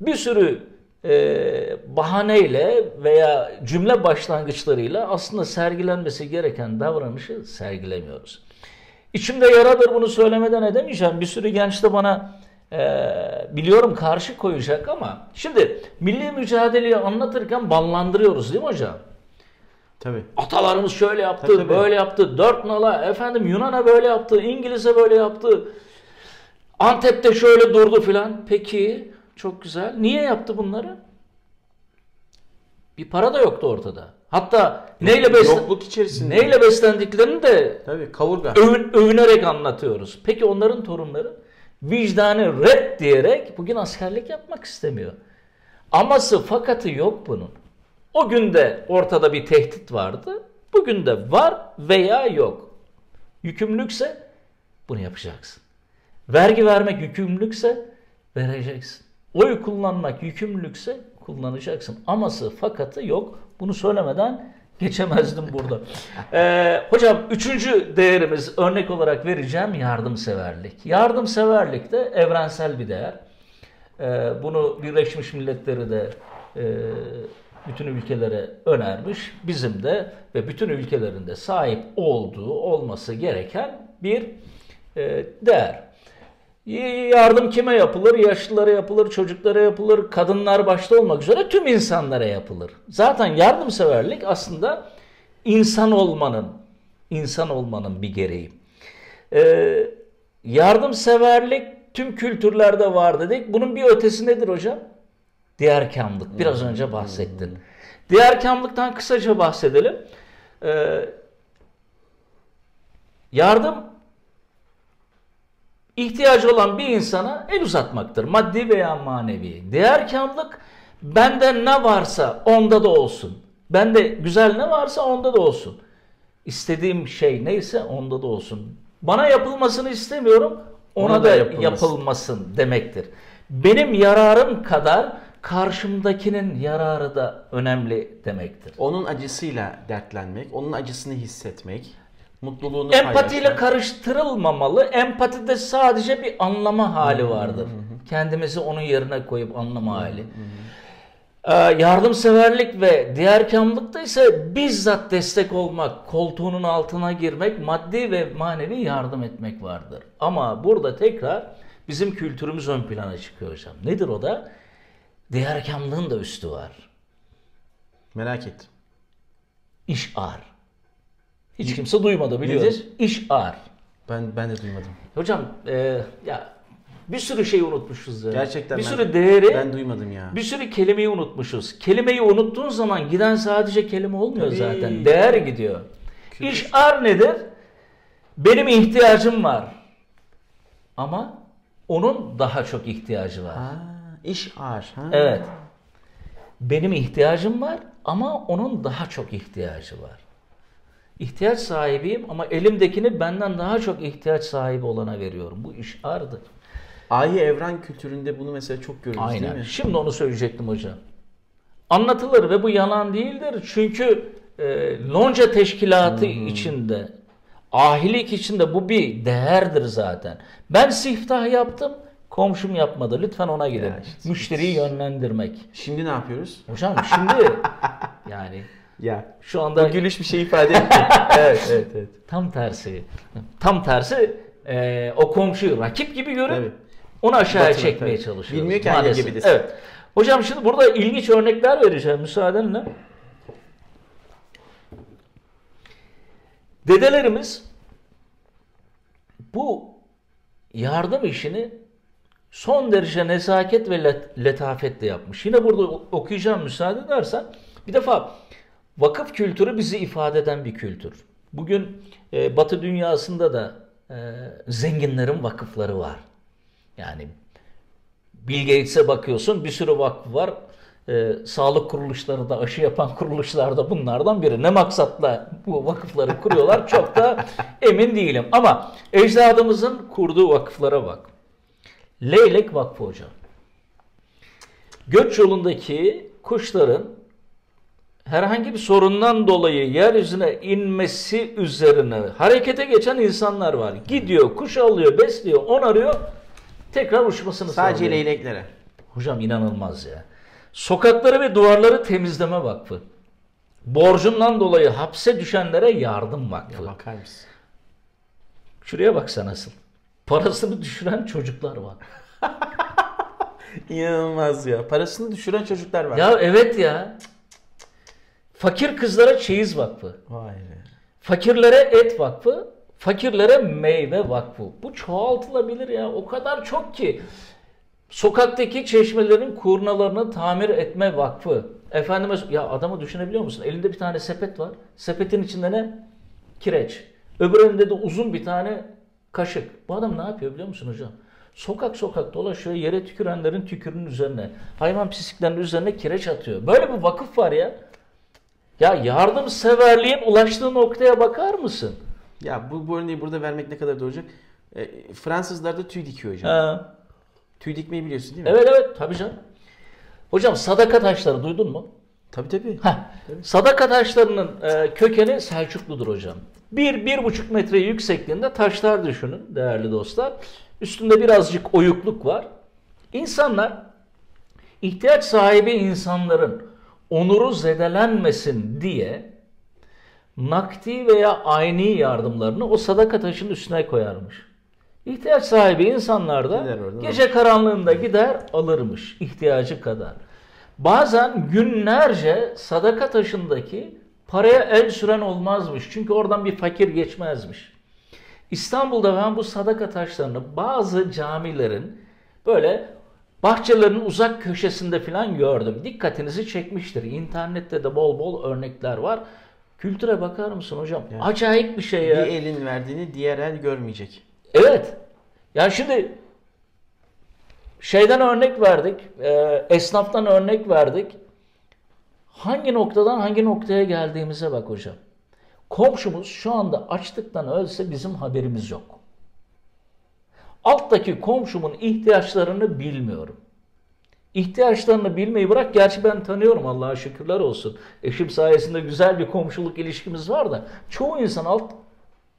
bir sürü e, bahaneyle veya cümle başlangıçlarıyla aslında sergilenmesi gereken davranışı sergilemiyoruz. İçimde yaradır bunu söylemeden edemeyeceğim. Bir sürü genç de bana e, biliyorum karşı koyacak ama şimdi milli mücadeleyi anlatırken ballandırıyoruz değil mi hocam? Tabii. Atalarımız şöyle yaptı, Tabii, tabii. böyle yaptı. Dört nala, efendim Yunan'a böyle yaptı, İngiliz'e böyle yaptı. Antep'te şöyle durdu filan. Peki, çok güzel. Niye yaptı bunları? Bir para da yoktu ortada. Hatta neyle beslen Yokluk içerisinde. neyle beslendiklerini de Tabii kavurga. övün, övünerek anlatıyoruz. Peki onların torunları vicdanı red diyerek bugün askerlik yapmak istemiyor. Aması fakatı yok bunun. O günde ortada bir tehdit vardı. Bugün de var veya yok. Yükümlülükse bunu yapacaksın. Vergi vermek yükümlülükse vereceksin. Oy kullanmak yükümlülükse kullanacaksın. Aması fakatı yok. Bunu söylemeden geçemezdim burada. Ee, hocam üçüncü değerimiz örnek olarak vereceğim yardımseverlik. Yardımseverlik de evrensel bir değer. Ee, bunu Birleşmiş Milletleri de e, bütün ülkelere önermiş. Bizim de ve bütün ülkelerin de sahip olduğu, olması gereken bir e, değer. Yardım kime yapılır? Yaşlılara yapılır, çocuklara yapılır, kadınlar başta olmak üzere tüm insanlara yapılır. Zaten yardımseverlik aslında insan olmanın, insan olmanın bir gereği. Ee, yardımseverlik tüm kültürlerde var dedik. Bunun bir ötesi nedir hocam? Diğerkamlık. Biraz önce bahsettin. Diğerkamlıktan kısaca bahsedelim. Ee, yardım ihtiyacı olan bir insana el uzatmaktır. Maddi veya manevi. Değerkamlık bende ne varsa onda da olsun. Bende güzel ne varsa onda da olsun. İstediğim şey neyse onda da olsun. Bana yapılmasını istemiyorum, ona, Ona da, da yapılmasın. yapılmasın. demektir. Benim yararım kadar karşımdakinin yararı da önemli demektir. Onun acısıyla dertlenmek, onun acısını hissetmek, mutluluğunu Empatiyle paylaşmak. karıştırılmamalı. Empatide sadece bir anlama hali vardır. Kendimizi onun yerine koyup anlama hali. Ee, yardımseverlik ve diğerkamlıkta ise bizzat destek olmak, koltuğunun altına girmek, maddi ve manevi yardım etmek vardır. Ama burada tekrar bizim kültürümüz ön plana çıkıyor hocam. Nedir o da? Diğerkamlığın da üstü var. Merak ettim. İş ar. Hiç kimse duymadı biliyoruz. Nedir? İş ar. Ben ben de duymadım. Hocam e, ya bir sürü şey unutmuşuz ya. Gerçekten bir ben- sürü değeri, Ben duymadım ya. bir sürü kelimeyi unutmuşuz. Kelimeyi unuttuğun zaman giden sadece kelime olmuyor Tabii. zaten. Değer gidiyor. İş ar nedir? Benim ihtiyacım var. Ama onun daha çok ihtiyacı var. Ha, iş ağır. Ha. Evet. Benim ihtiyacım var ama onun daha çok ihtiyacı var. İhtiyaç sahibiyim ama elimdekini benden daha çok ihtiyaç sahibi olana veriyorum. Bu iş ardır. Ahi evren kültüründe bunu mesela çok görüyoruz değil Aynen. mi? Şimdi onu söyleyecektim hocam. Anlatılır ve bu yalan değildir. Çünkü e, lonca teşkilatı içinde, ahilik içinde bu bir değerdir zaten. Ben siftah yaptım, komşum yapmadı. Lütfen ona gidin. Ya işte- Müşteriyi yönlendirmek. Şimdi ne yapıyoruz? Hocam şimdi yani Ya. şu anda Bu gülüş bir şey ifade etmiyor. evet, evet, evet. tam tersi. Tam tersi e, o komşuyu rakip gibi görüp Evet. onu aşağıya Batırmak, çekmeye tabii. çalışıyoruz. Bilmiyor ki hangi gemidesin. Evet. Hocam şimdi burada ilginç örnekler vereceğim müsaadenle. Dedelerimiz bu yardım işini son derece nezaket ve let- letafetle yapmış. Yine burada okuyacağım müsaade edersen. Bir defa vakıf kültürü bizi ifade eden bir kültür. Bugün e, Batı dünyasında da e, zenginlerin vakıfları var. Yani Bill Gates'e bakıyorsun bir sürü vakıf var. E, sağlık kuruluşları da aşı yapan kuruluşlar da bunlardan biri. Ne maksatla bu vakıfları kuruyorlar çok da emin değilim. Ama ecdadımızın kurduğu vakıflara bak. Leylek Vakfı hocam. Göç yolundaki kuşların herhangi bir sorundan dolayı yeryüzüne inmesi üzerine harekete geçen insanlar var. Gidiyor, kuş alıyor, besliyor, onarıyor, tekrar uçmasını Sadece sağlıyor. leyleklere. Hocam inanılmaz ya. Sokakları ve duvarları temizleme vakfı. Borcundan dolayı hapse düşenlere yardım vakfı. Bakar mısın? Şuraya baksana nasıl. Parasını düşüren çocuklar var. İnanılmaz ya. Parasını düşüren çocuklar var. Ya evet ya. Fakir kızlara çeyiz vakfı. Vay be. Fakirlere et vakfı, fakirlere meyve vakfı. Bu çoğaltılabilir ya. O kadar çok ki. Sokaktaki çeşmelerin kurnalarını tamir etme vakfı. Efendime ya adamı düşünebiliyor musun? Elinde bir tane sepet var. Sepetin içinde ne? Kireç. Öbür elinde de uzun bir tane kaşık. Bu adam ne yapıyor biliyor musun hocam? Sokak sokak dolaşıyor yere tükürenlerin tükürünün üzerine. Hayvan pisliklerinin üzerine kireç atıyor. Böyle bir vakıf var ya. Ya yardımseverliğin ulaştığı noktaya bakar mısın? Ya bu, bu örneği burada vermek ne kadar doğru olacak? E, Fransızlar da tüy dikiyor hocam. Ha. Tüy dikmeyi biliyorsun değil mi? Evet evet tabii canım. Hocam sadaka taşları duydun mu? Tabii tabii. Heh. Sadaka taşlarının e, kökeni Selçukludur hocam. Bir, bir buçuk metre yüksekliğinde taşlar düşünün değerli dostlar. Üstünde birazcık oyukluk var. İnsanlar ihtiyaç sahibi insanların onuru zedelenmesin diye nakdi veya ayni yardımlarını o sadaka taşının üstüne koyarmış. İhtiyaç sahibi insanlar da gece karanlığında gider alırmış ihtiyacı kadar. Bazen günlerce sadaka taşındaki paraya el süren olmazmış. Çünkü oradan bir fakir geçmezmiş. İstanbul'da ben bu sadaka taşlarını bazı camilerin böyle bahçelerin uzak köşesinde falan gördüm. Dikkatinizi çekmiştir. İnternette de bol bol örnekler var. Kültüre bakar mısın hocam? Evet. Acayip bir şey ya. Bir elin verdiğini diğer el görmeyecek. Evet. Ya şimdi şeyden örnek verdik. e, esnaftan örnek verdik. Hangi noktadan hangi noktaya geldiğimize bak hocam. Komşumuz şu anda açlıktan ölse bizim haberimiz yok. Alttaki komşumun ihtiyaçlarını bilmiyorum. İhtiyaçlarını bilmeyi bırak. Gerçi ben tanıyorum Allah'a şükürler olsun. Eşim sayesinde güzel bir komşuluk ilişkimiz var da çoğu insan alt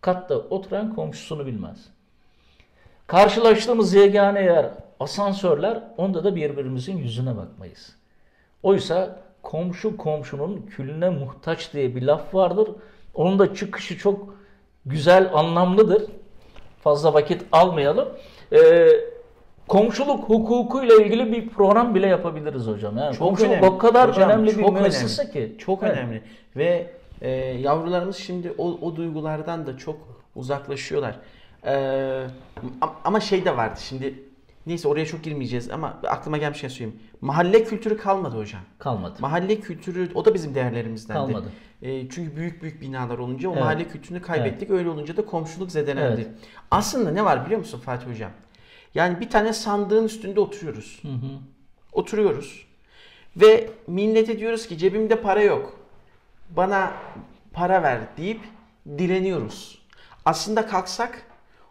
katta oturan komşusunu bilmez. Karşılaştığımız yegane yer asansörler, onda da birbirimizin yüzüne bakmayız. Oysa komşu komşunun külüne muhtaç diye bir laf vardır. Onun da çıkışı çok güzel, anlamlıdır. Fazla vakit almayalım. Ee, komşuluk hukukuyla ilgili bir program bile yapabiliriz hocam. Yani Çok komşuluk önemli. o kadar Hocam, önemli bir müessese önemli. ki. Çok Evet. önemli. Ve e, yavrularımız şimdi o, o duygulardan da çok uzaklaşıyorlar. E, am- ama şey de vardı şimdi neyse oraya çok girmeyeceğiz ama aklıma gelmişken söyleyeyim. Mahalle kültürü kalmadı hocam. Kalmadı. Mahalle kültürü o da bizim değerlerimizdendi. Kalmadı. E, çünkü büyük büyük binalar olunca o Evet. mahalle kültürünü kaybettik. Öyle olunca da komşuluk zedelendi. Evet. Aslında ne var biliyor musun Fatih hocam? Yani bir tane sandığın üstünde oturuyoruz. Hı hı. Oturuyoruz. Ve millete diyoruz ki cebimde para yok. Bana para ver deyip direniyoruz. Aslında kalksak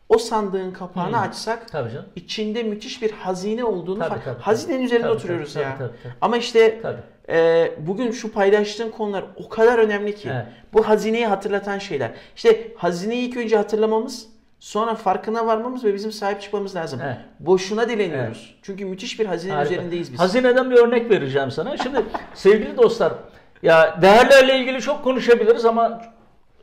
o sandığın kapağını Hı. açsak Tabii canım. içinde müthiş bir hazine olduğunu Tabii, tabii, hazinenin tabii. üzerinde Tabii, oturuyoruz tabii, ya. tabii, tabii. Ama işte Tabii. e, bugün şu paylaştığın konular o kadar önemli ki. Evet. Bu hazineyi hatırlatan şeyler. İşte hazineyi ilk önce hatırlamamız, sonra farkına varmamız ve bizim sahip çıkmamız lazım. Evet. Boşuna dileniyoruz. Çünkü müthiş bir hazinenin Harika. üzerindeyiz biz. Hazineden bir örnek vereceğim sana. Şimdi sevgili dostlar ya değerlerle ilgili çok konuşabiliriz ama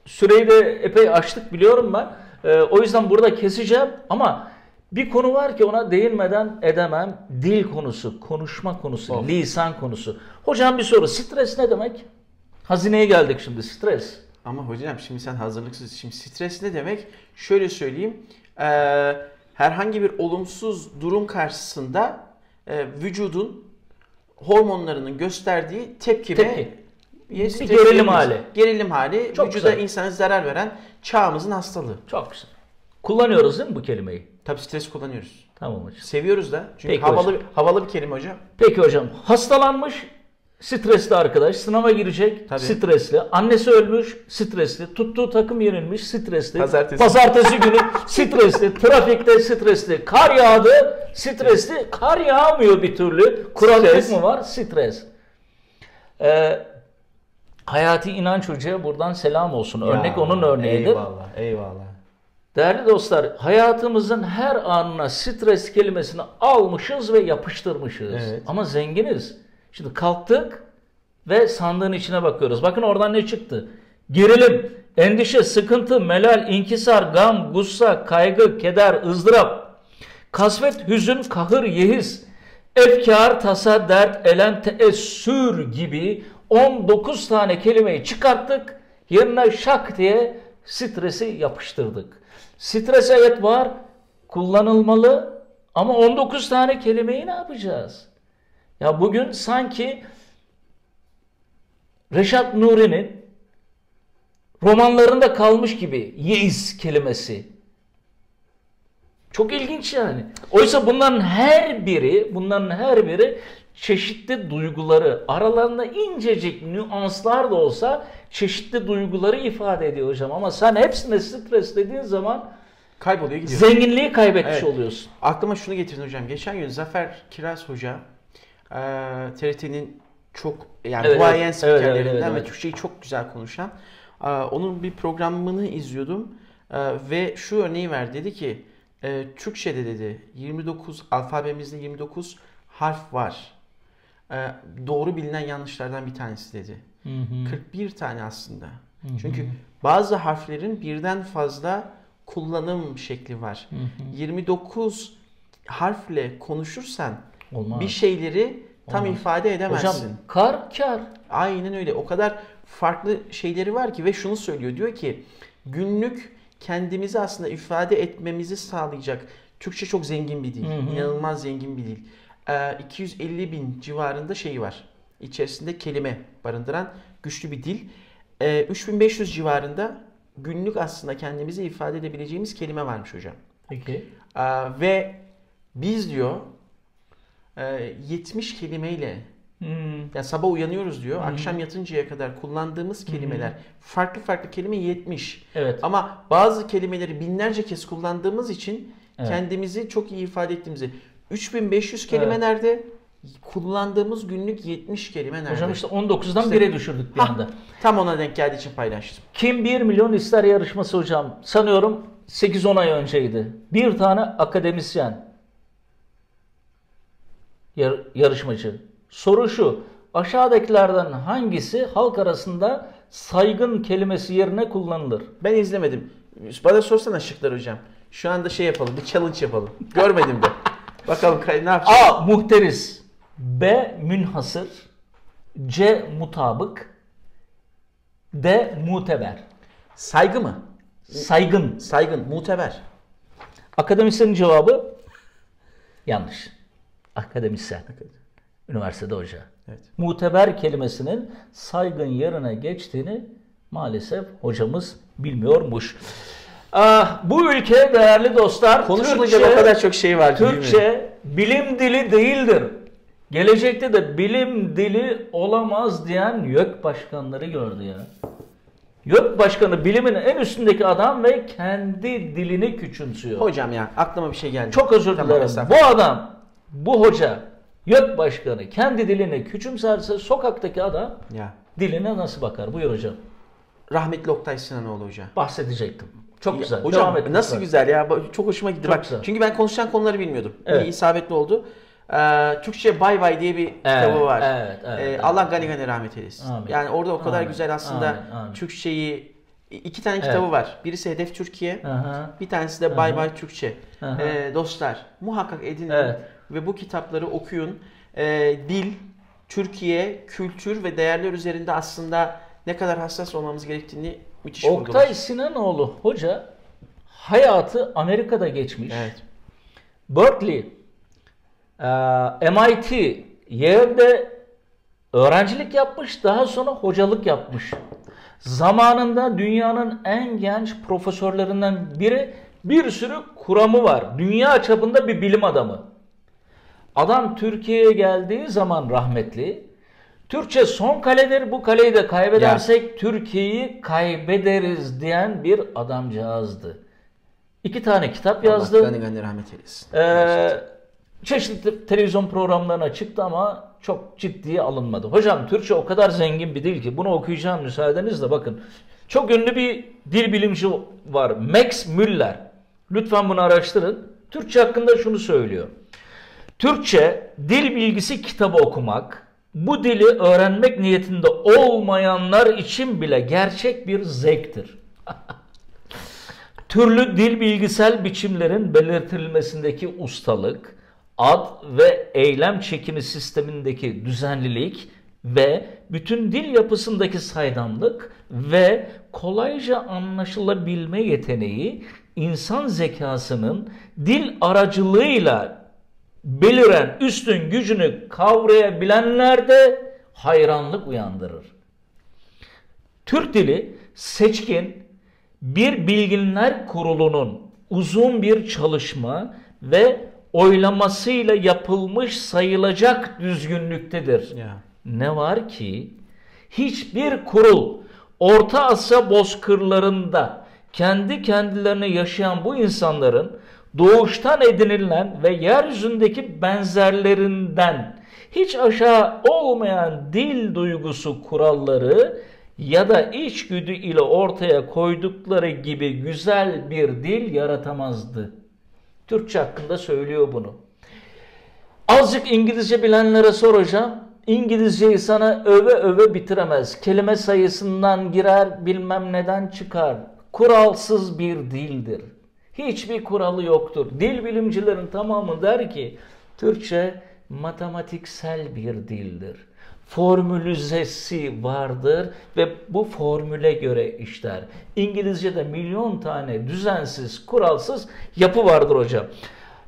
süreyi de epey açtık biliyorum ben. Ee, o yüzden burada keseceğim ama bir konu var ki ona değinmeden edemem. Dil konusu, konuşma konusu, Of. lisan konusu. Hocam bir soru. Stres ne demek? Hazineye geldik şimdi. Stres. Ama hocam şimdi sen hazırlıksız. Şimdi stres ne demek? Şöyle söyleyeyim. Ee, herhangi bir olumsuz durum karşısında e, vücudun hormonlarının gösterdiği tepkime Tepki. Bir gerilim hali. Gerilim hali Çok vücuda güzel. insana zarar veren çağımızın hastalığı. Çok güzel. Kullanıyoruz değil mi bu kelimeyi? Tabii stres kullanıyoruz. Tamam hocam. Seviyoruz da. Çünkü Peki havalı hocam. havalı bir kelime hocam. Peki hocam hastalanmış stresli arkadaş sınava girecek Tabii. stresli annesi ölmüş stresli tuttuğu takım yenilmiş stresli Pazartesi. Pazartesi günü stresli trafikte stresli kar yağdı stresli kar yağmıyor bir türlü kuraklık Stres. mı var stres ee, Hayati İnanç Hoca'ya buradan selam olsun. Örnek Ya, onun örneğidir. Eyvallah, eyvallah. Değerli dostlar, hayatımızın her anına stres kelimesini almışız ve yapıştırmışız. Evet. Ama zenginiz. Şimdi kalktık ve sandığın içine bakıyoruz. Bakın oradan ne çıktı? Gerilim, endişe, sıkıntı, melal, inkisar, gam, gussa, kaygı, keder, ızdırap, kasvet, hüzün, kahır, yehiz, efkar, tasa, dert, elem, teessür gibi 19 tane kelimeyi çıkarttık. Yerine şak diye stresi yapıştırdık. Stres evet var, kullanılmalı ama 19 tane kelimeyi ne yapacağız? Ya bugün sanki Reşat Nuri'nin romanlarında kalmış gibi yeis kelimesi. Çok ilginç yani. Oysa bunların her biri, bunların her biri çeşitli duyguları, aralarında incecik nüanslar da olsa çeşitli duyguları ifade ediyor hocam. Ama sen hepsine stres dediğin zaman Kayboluyor gidiyor. zenginliği kaybetmiş Evet. oluyorsun. Aklıma şunu getirdin hocam. Geçen gün Zafer Kiraz Hoca e, TRT'nin çok yani Evet, duayen evet. spikerlerinden Evet, evet, evet, ve evet. Türkçeyi çok güzel konuşan. e, onun bir programını izliyordum E, ve şu örneği verdi. Dedi ki e, Türkçe'de dedi 29 alfabemizde 29 harf var. E, doğru bilinen yanlışlardan bir tanesi dedi. 41 tane aslında. Çünkü bazı harflerin birden fazla kullanım şekli var. 29 harfle konuşursan Olmaz. bir şeyleri tam Olmaz. ifade edemezsin. Hocam kar kar. Aynen öyle. O kadar farklı şeyleri var ki ve şunu söylüyor. Diyor ki günlük kendimizi aslında ifade etmemizi sağlayacak. Türkçe çok zengin bir dil. Hı hı. İnanılmaz zengin bir dil. Ee, 250 bin civarında şeyi var. İçerisinde kelime barındıran güçlü bir dil. Ee, 3500 civarında günlük aslında kendimizi ifade edebileceğimiz kelime varmış hocam. Peki. Ee, ve biz diyor e, 70 kelimeyle Hmm. yani sabah uyanıyoruz diyor. Akşam yatıncaya kadar kullandığımız kelimeler farklı farklı kelime 70. Evet. Ama bazı kelimeleri binlerce kez kullandığımız için Evet. kendimizi çok iyi ifade ettiğimizi 3500 kelime Evet. nerede? Kullandığımız günlük 70 kelime nerede? Hocam işte 19'dan İşte- 1'e düşürdük bir Hah, anda. Tam ona denk geldiği için paylaştım. Kim 1 milyon ister yarışması hocam. Sanıyorum 8-10 ay önceydi. Bir tane akademisyen yar- yarışmacı. Soru şu. Aşağıdakilerden hangisi halk arasında saygın kelimesi yerine kullanılır? Ben izlemedim. Bana sorsana şıklar hocam. Şu anda şey yapalım, bir challenge yapalım. Görmedim de. Bakalım kay- ne yapacağız? A. Muhteris B. Münhasır C. Mutabık D. Muteber Saygı mı? Saygın. Saygın, muteber. Akademisyenin cevabı yanlış. Akademisyen. Üniversitede hoca. Evet. Muteber kelimesinin saygın yerine geçtiğini maalesef hocamız bilmiyormuş. Ah, bu ülke değerli dostlar Konuşulacak Türkçe- o kadar çok şey var. Türkçe bilim dili değildir. Gelecekte de bilim dili olamaz diyen YÖK başkanları gördü ya. YÖK başkanı bilimin en üstündeki adam ve kendi dilini küçümsüyor. Hocam ya aklıma bir şey geldi. Çok özür Tamam, dilerim. estağfurullah. Bu adam, bu hoca, YÖK başkanı kendi dilini küçümserse sokaktaki adam Ya. diline nasıl bakar? Buyur hocam. Rahmetli Oktay Sinanoğlu hoca. Bahsedecektim. Çok güzel. Hocam Devam et nasıl güzel ya. Çok hoşuma gitti. Çok Bak, güzel. Çünkü ben konuşan konuları bilmiyordum. Evet. İyi isabetli oldu. Ee, Türkçe Bay Bay diye bir kitabı var. evet, evet, Ee, evet. Allah gani gani rahmet eylesin. Amin. Yani orada o kadar Amin, güzel aslında amin, amin. Türkçeyi iki tane kitabı Evet. var. Birisi Hedef Türkiye. Aha. Bir tanesi de Bay Bay Türkçe. Aha. Ee, dostlar muhakkak edinin Evet. ve bu kitapları okuyun. Ee, dil, Türkiye, kültür ve değerler üzerinde aslında ne kadar hassas olmamız gerektiğini müthiş vurgular. Oktay Sinanoğlu hoca hayatı Amerika'da geçmiş. Evet. Berkeley, e, MIT, Yale'de öğrencilik yapmış, daha sonra hocalık yapmış. Zamanında dünyanın en genç profesörlerinden biri Bir sürü kuramı var. Dünya çapında bir bilim adamı. Adam Türkiye'ye geldiği zaman rahmetli Türkçe son kaledir bu kaleyi de kaybedersek Türkiye'yi kaybederiz diyen bir adamcağızdı. İki tane kitap yazdı. Allah gani rahmet eylesin. Ee, çeşitli televizyon programlarına çıktı ama çok ciddiye alınmadı. Hocam Türkçe o kadar zengin bir dil ki bunu okuyacağım müsaadenizle bakın. Çok ünlü bir dil bilimci var. Max Müller. Lütfen bunu araştırın. Türkçe hakkında şunu söylüyor. Türkçe dil bilgisi kitabı okumak, bu dili öğrenmek niyetinde olmayanlar için bile gerçek bir zevktir. Türlü dil bilgisel biçimlerin belirtilmesindeki ustalık, ad ve eylem çekimi sistemindeki düzenlilik ve bütün dil yapısındaki saydamlık ve kolayca anlaşılabilme yeteneği insan zekasının dil aracılığıyla beliren üstün gücünü kavrayabilenlerde hayranlık uyandırır. Türk dili seçkin bir bilginler kurulunun uzun bir çalışma ve oylamasıyla yapılmış sayılacak düzgünlüktedir. Ya. Ne var ki hiçbir kurul Orta Asya bozkırlarında kendi kendilerine yaşayan bu insanların doğuştan edinilen ve yeryüzündeki benzerlerinden hiç aşağı olmayan dil duygusu kuralları ya da içgüdü ile ortaya koydukları gibi güzel bir dil yaratamazdı. Türkçe hakkında söylüyor bunu. Azıcık İngilizce bilenlere soracağım. İngilizceyi sana öve öve bitiremez. Kelime sayısından girer bilmem neden çıkar. Kuralsız bir dildir. Hiçbir kuralı yoktur. Dil bilimcilerin tamamı der ki Türkçe matematiksel bir dildir. Formülizesi vardır ve bu formüle göre işler. İngilizce'de milyon tane düzensiz, kuralsız yapı vardır hocam.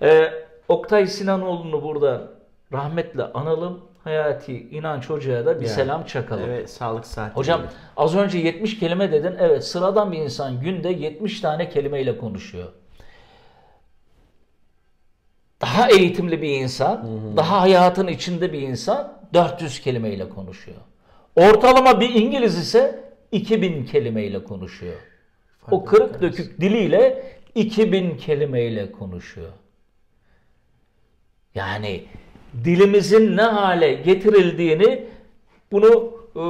Ee, Oktay Sinanoğlu'nu burada rahmetle analım. Hayati İnanç Hoca'ya da bir Ya. selam çakalım. Evet sağlık saati. Hocam gibi. az önce 70 kelime dedin. Evet sıradan bir insan günde 70 tane kelimeyle konuşuyor. Daha eğitimli bir insan, daha hayatın içinde bir insan 400 kelimeyle konuşuyor. Ortalama bir İngiliz ise 2000 kelimeyle konuşuyor. O kırık dökük diliyle 2000 kelimeyle konuşuyor. Yani dilimizin ne hale getirildiğini bunu e,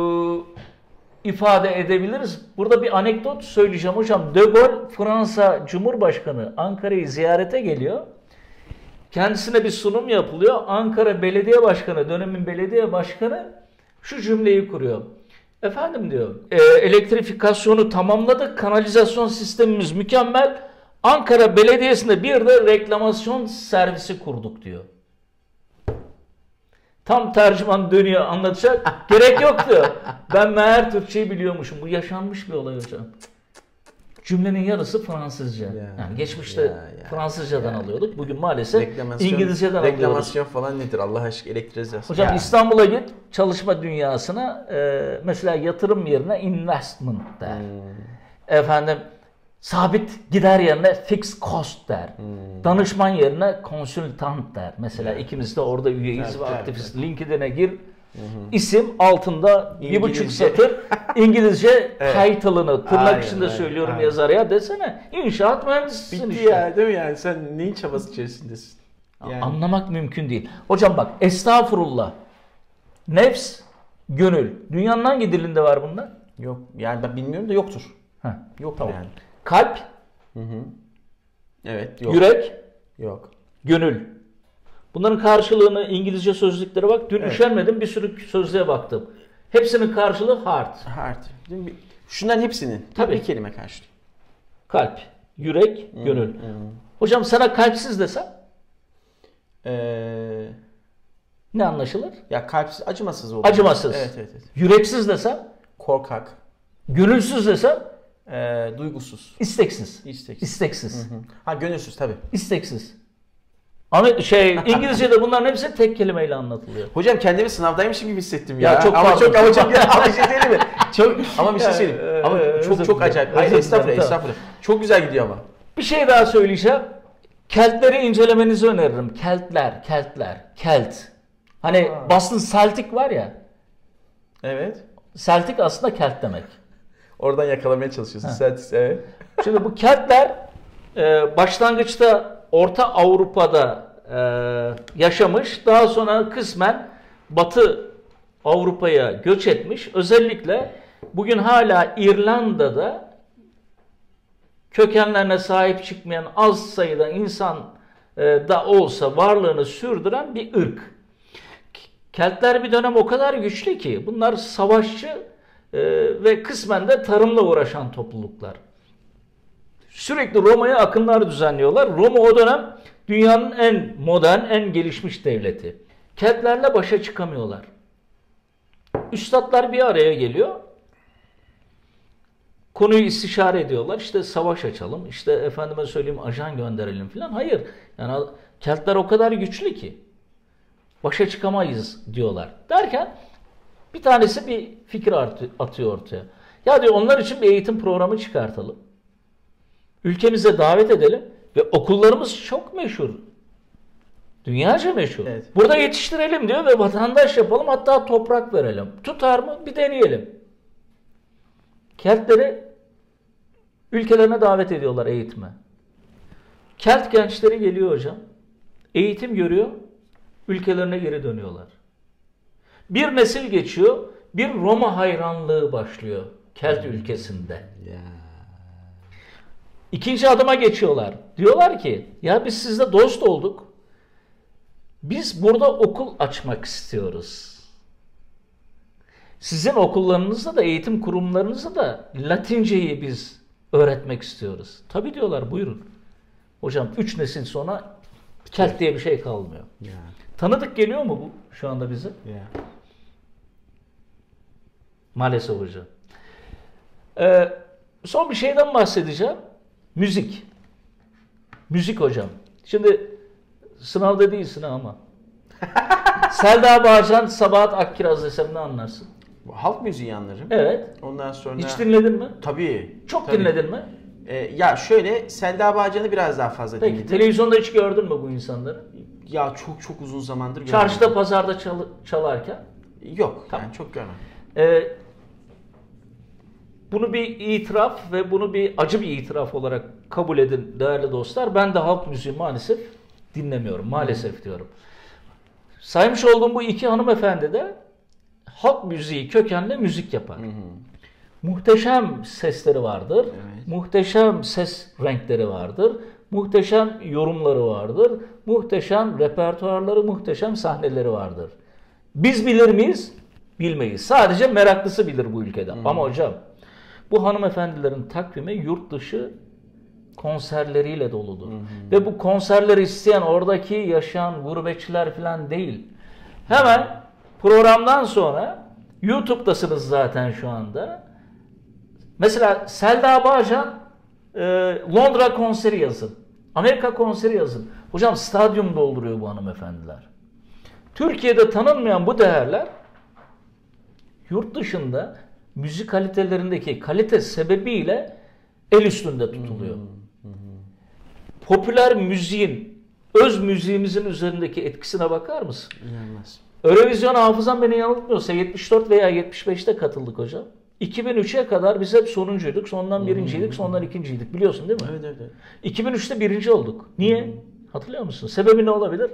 ifade edebiliriz. Burada bir anekdot söyleyeceğim hocam. De Gaulle Fransa Cumhurbaşkanı Ankara'yı ziyarete geliyor. Kendisine bir sunum yapılıyor. Ankara Belediye Başkanı, dönemin belediye başkanı şu cümleyi kuruyor. Efendim diyor, e, elektrifikasyonu tamamladık, kanalizasyon sistemimiz mükemmel. Ankara Belediyesi'nde bir de reklamasyon servisi kurduk diyor. Tam tercüman dönüyor anlatacak. Gerek yok diyor. Ben meğer Türkçeyi biliyormuşum. Bu yaşanmış bir olay hocam. Cümlenin yarısı Fransızca. yani geçmişte ya, ya, Fransızcadan alıyorduk. Bugün maalesef Reklamasyon, İngilizceden alıyoruz. reklamasyon falan nedir Allah aşkına elektrizasyon. Hocam Ya. İstanbul'a git çalışma dünyasına e, mesela yatırım yerine investment der. Efendim sabit gider yerine fixed cost der. Danışman yerine konsultant der. Mesela ikimiz de orada üyeyiz Evet, ve evet, aktifiz. LinkedIn'e gir. İsim altında bir buçuk İngilizce. satır İngilizce title'ını tırnak Aynen, içinde aynen, söylüyorum aynen. yazarya desene. İnşaat mühendisisin Bitti işte. ya değil mi yani sen neyin çabası içerisindesin? Yani Anlamak mümkün değil. Hocam bak estağfurullah. Nefs, gönül. Dünyanın hangi dilinde var bunlar? yok yani ben bilmiyorum da yoktur. Heh, Yok tamam. yani. Kalp, Evet yok. yürek, Yok. gönül. Bunların karşılığını İngilizce sözlüklere bak. Dün Evet. üşenmedim bir sürü sözlüğe baktım. Hepsinin karşılığı heart. Heart. Şunların hepsinin Tabii. bir kelime karşılıyor. Kalp, yürek, gönül. Hocam sana kalpsiz desem Ee, ne anlaşılır? ya kalpsiz, acımasız olur. Acımasız. Evet evet. evet. Yüreksiz desem, Korkak, gönülsüz desem ee, duygusuz, isteksiz. isteksiz. İsteksiz. Ha gönülsüz tabii. İsteksiz. Ama şey İngilizce'de bunların hepsi tek kelimeyle anlatılıyor. Hocam kendimi sınavdaymışım gibi hissettim ya. Ya çok ama çok ama çok ama bir şey söyleyeyim mi? Çok ama bir şey söyleyeyim. e, Ama e, çok çok acayip. Hayır estağfurullah estağfurullah. Çok güzel gidiyor ama. Bir şey daha söyleyeceğim. Keltleri incelemenizi öneririm. Keltler, Keltler, Kelt. Hani Aa. Boston Celtic var ya. Evet. Celtic aslında Kelt demek. Oradan yakalamaya çalışıyorsun. Sen, evet. Şimdi bu Keltler e, başlangıçta Orta Avrupa'da e, yaşamış. Daha sonra kısmen Batı Avrupa'ya göç etmiş. Özellikle bugün hala İrlanda'da kökenlerine sahip çıkmayan az sayıda insan e, da olsa varlığını sürdüren bir ırk. Keltler bir dönem o kadar güçlü ki bunlar savaşçı e, ve kısmen de tarımla uğraşan topluluklar. Sürekli Roma'ya akınlar düzenliyorlar. Roma o dönem dünyanın en modern, en gelişmiş devleti. Keltlerle başa çıkamıyorlar. Üstadlar bir araya geliyor. Konuyu istişare ediyorlar. İşte savaş açalım. İşte efendime söyleyeyim ajan gönderelim falan. Hayır. Yani Keltler o kadar güçlü ki başa çıkamayız diyorlar. Derken bir tanesi bir fikir atıyor ortaya. Ya diyor onlar için bir eğitim programı çıkartalım. Ülkemize davet edelim ve okullarımız çok meşhur. Dünyaca meşhur. Evet. Burada yetiştirelim diyor ve vatandaş yapalım hatta toprak verelim. Tutar mı? Bir deneyelim. Keltleri ülkelerine davet ediyorlar eğitime. Kelt gençleri geliyor hocam. Eğitim görüyor. Ülkelerine geri dönüyorlar. Bir nesil geçiyor. Bir Roma hayranlığı başlıyor Kelt ülkesinde. Ya. İkinci adıma geçiyorlar. Diyorlar ki ya biz sizle dost olduk. Biz burada okul açmak istiyoruz. Sizin okullarınızda da eğitim kurumlarınızda da Latinceyi biz öğretmek istiyoruz. Tabii diyorlar buyurun. Hocam üç nesil sonra Kelt diye bir şey kalmıyor. Ya. Tanıdık geliyor mu bu şu anda bize? Ya. Maalesef hocam. Ee, son bir şeyden bahsedeceğim. Müzik. Müzik hocam. Şimdi sınavda değilsin ama. Selda Bağcan, Sabahat Akkiraz desem ne anlarsın? Halk müziği anlarım. Evet. Ondan sonra... Hiç dinledin mi? Tabii. Çok tabii. dinledin mi? Ee, ya şöyle Selda Bağcan'ı biraz daha fazla Peki dinledim. televizyonda hiç gördün mü bu insanları? Ya çok çok uzun zamandır Çarşıda görmedim. pazarda çal- çalarken. Yok Tamam. yani çok görmem. Ee, bunu bir itiraf ve bunu bir acı bir itiraf olarak kabul edin değerli dostlar. Ben de halk müziği maalesef dinlemiyorum. Maalesef diyorum. Saymış olduğum bu iki hanımefendi de halk müziği kökenli müzik yapar. Muhteşem sesleri vardır. Evet. Muhteşem ses renkleri vardır. Muhteşem yorumları vardır. Muhteşem repertuarları, muhteşem sahneleri vardır. Biz bilir miyiz? Bilmeyiz. Sadece meraklısı bilir bu ülkede. Ama hocam bu hanımefendilerin takvimi yurt dışı konserleriyle doludur. Ve bu konserleri isteyen oradaki yaşayan gurbetçiler falan değil. Hemen programdan sonra YouTube'dasınız zaten şu anda. Mesela Selda Bağcan e, Londra konseri yazın. Amerika konseri yazın. Hocam stadyum dolduruyor bu hanımefendiler. Türkiye'de tanınmayan bu değerler yurt dışında müzik kalitelerindeki kalite sebebiyle el üstünde tutuluyor. Popüler müziğin, öz müziğimizin üzerindeki etkisine bakar mısın? İnanılmaz. Eurovision hafızam beni yanıltmıyorsa 74 veya 75'te katıldık hocam. 2003'e kadar biz hep sonuncuyduk. Sondan birinciydik, sondan ikinciydik. Biliyorsun değil mi? Evet evet. evet. 2003'te birinci olduk. Niye? Hatırlıyor musun? Sebebi ne olabilir?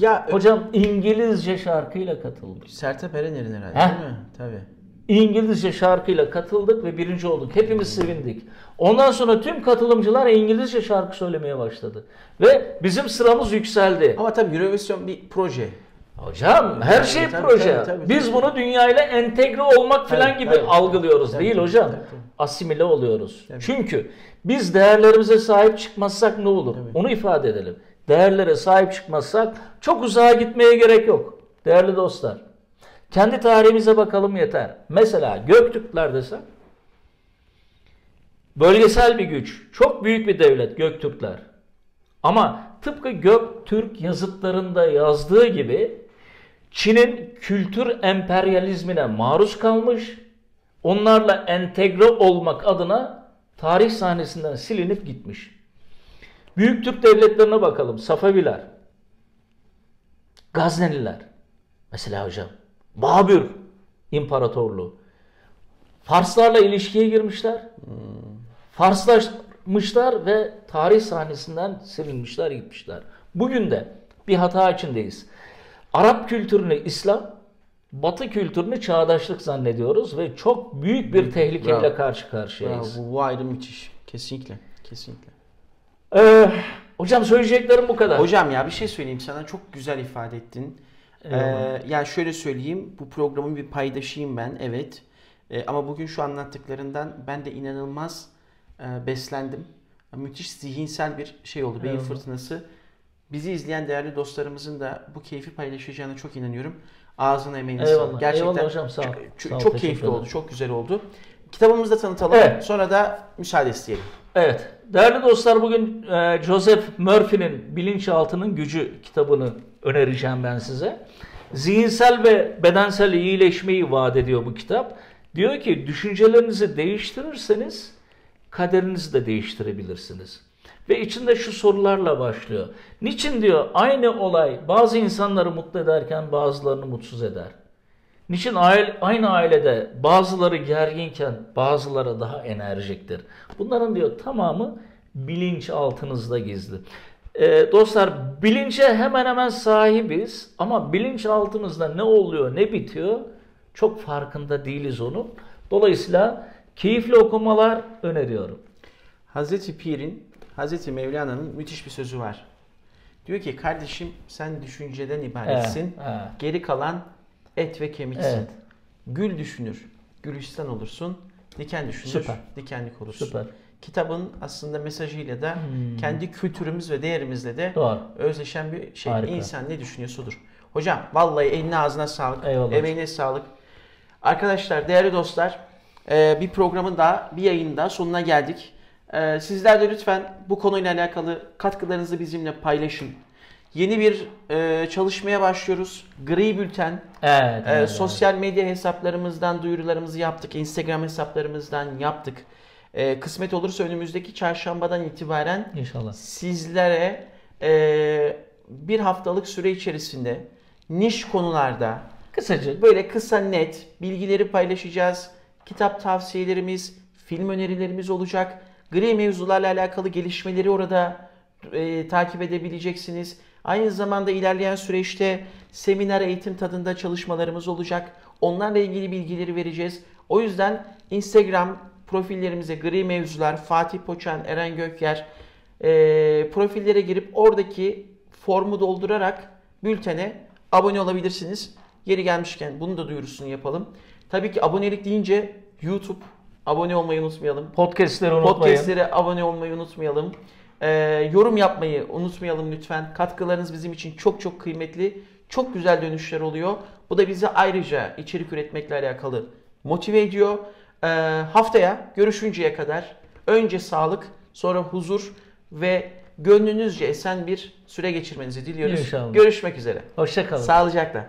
Ya Hocam İngilizce şarkıyla katıldık. Sertab Erener'in herhalde Heh. değil mi? Tabii. İngilizce şarkıyla katıldık ve birinci olduk. Hepimiz sevindik. Ondan sonra tüm katılımcılar İngilizce şarkı söylemeye başladı. Ve bizim sıramız yükseldi. Ama tabii Eurovision bir proje. Hocam her Tabii, şey tabii, proje. tabii, tabii, Biz tabii. bunu dünyayla entegre olmak falan Tabii, gibi tabii. algılıyoruz Tabii, değil tabii, hocam. tabii, tabii. Asimile oluyoruz. Tabii. Çünkü biz değerlerimize sahip çıkmazsak ne olur? Tabii. Onu ifade edelim. Değerlere sahip çıkmazsak çok uzağa gitmeye gerek yok. Değerli dostlar. Kendi tarihimize bakalım yeter. Mesela Göktürkler desem bölgesel bir güç. Çok büyük bir devlet Göktürkler. Ama tıpkı Göktürk yazıtlarında yazdığı gibi Çin'in kültür emperyalizmine maruz kalmış, onlarla entegre olmak adına tarih sahnesinden silinip gitmiş. Büyük Türk devletlerine bakalım. Safeviler, Gazneliler, mesela hocam, Babür İmparatorluğu. Farslarla ilişkiye girmişler. Farslaşmışlar ve tarih sahnesinden silinmişler gitmişler. Bugün de bir hata içindeyiz. Arap kültürünü İslam, Batı kültürünü çağdaşlık zannediyoruz ve çok büyük bir tehlikeyle Bravo. karşı Bravo, karşıyayız. bu, bu ayrım müthiş. Kesinlikle. Kesinlikle. Ee, hocam söyleyeceklerim bu kadar. Hocam ya bir şey söyleyeyim sana. Çok güzel ifade ettin. Ee, yani şöyle söyleyeyim. Bu programın bir paydaşıyım ben. Evet. Ee, ama bugün şu anlattıklarından ben de inanılmaz e, beslendim. Müthiş zihinsel bir şey oldu. Beyin Eyvallah. fırtınası. Bizi izleyen değerli dostlarımızın da bu keyfi paylaşacağına çok inanıyorum. Ağzına emeğine sağlık. Gerçekten Eyvallah hocam, sağ ol. çok, Sağ ol, çok keyifli ederim. oldu. Çok güzel oldu. Kitabımızı da tanıtalım. Evet. Sonra da müsaade isteyelim. Evet. Değerli dostlar bugün e, Joseph Murphy'nin Bilinçaltının Gücü kitabını önereceğim ben size. Zihinsel ve bedensel iyileşmeyi vaat ediyor bu kitap. Diyor ki düşüncelerinizi değiştirirseniz kaderinizi de değiştirebilirsiniz. Ve içinde şu sorularla başlıyor. Niçin diyor aynı olay bazı insanları mutlu ederken bazılarını mutsuz eder? Niçin aile, aynı ailede bazıları gerginken bazıları daha enerjiktir? Bunların diyor tamamı bilinç altınızda gizli. Ee, dostlar bilince hemen hemen sahibiz ama bilinç altımızda ne oluyor ne bitiyor çok farkında değiliz onun. Dolayısıyla keyifli okumalar öneriyorum. Hazreti Pir'in, Hazreti Mevlana'nın müthiş bir sözü var. Diyor ki kardeşim sen düşünceden ibaretsin. Evet, evet. Geri kalan et ve kemiksin. Evet. Gül düşünür, gülistan olursun. Diken düşünür, Süper. dikenlik olursun. Süper. Kitabın aslında mesajıyla da Hmm. kendi kültürümüz ve değerimizle de Doğru. özleşen bir şey. Harika. İnsan ne düşünüyorsa odur. Hocam vallahi eline ağzına sağlık. Eyvallah. Emeğine sağlık. Arkadaşlar, değerli dostlar e, bir programın daha, bir yayının daha sonuna geldik. E, Sizler de lütfen bu konuyla alakalı katkılarınızı bizimle paylaşın. Yeni bir e, çalışmaya başlıyoruz. Gri Bülten. Evet. Evet. sosyal medya hesaplarımızdan duyurularımızı yaptık. Instagram hesaplarımızdan yaptık. Ee, kısmet olursa önümüzdeki çarşambadan itibaren İnşallah. sizlere e, bir haftalık süre içerisinde niş konularda Kısaca böyle kısa net bilgileri paylaşacağız. Kitap tavsiyelerimiz, film önerilerimiz olacak. Gri mevzularla alakalı gelişmeleri orada e, takip edebileceksiniz. Aynı zamanda ilerleyen süreçte seminer eğitim tadında çalışmalarımız olacak. Onlarla ilgili bilgileri vereceğiz. O yüzden Instagram profillerimize gri mevzular, Fatih Poçan, Eren Gökyer e, profillere girip oradaki formu doldurarak bültene abone olabilirsiniz. Yeri gelmişken bunu da duyurusunu yapalım. Tabii ki abonelik deyince YouTube abone olmayı unutmayalım. podcastleri unutmayın. Podcastlere abone olmayı unutmayalım. Ee, yorum yapmayı unutmayalım lütfen. Katkılarınız bizim için çok çok kıymetli. Çok güzel dönüşler oluyor. Bu da bizi ayrıca içerik üretmekle alakalı motive ediyor. Ee, haftaya görüşünceye kadar önce sağlık, sonra huzur ve gönlünüzce esen bir süre geçirmenizi diliyoruz. İnşallah. Görüşmek üzere. Hoşça kalın. Sağlıcakla.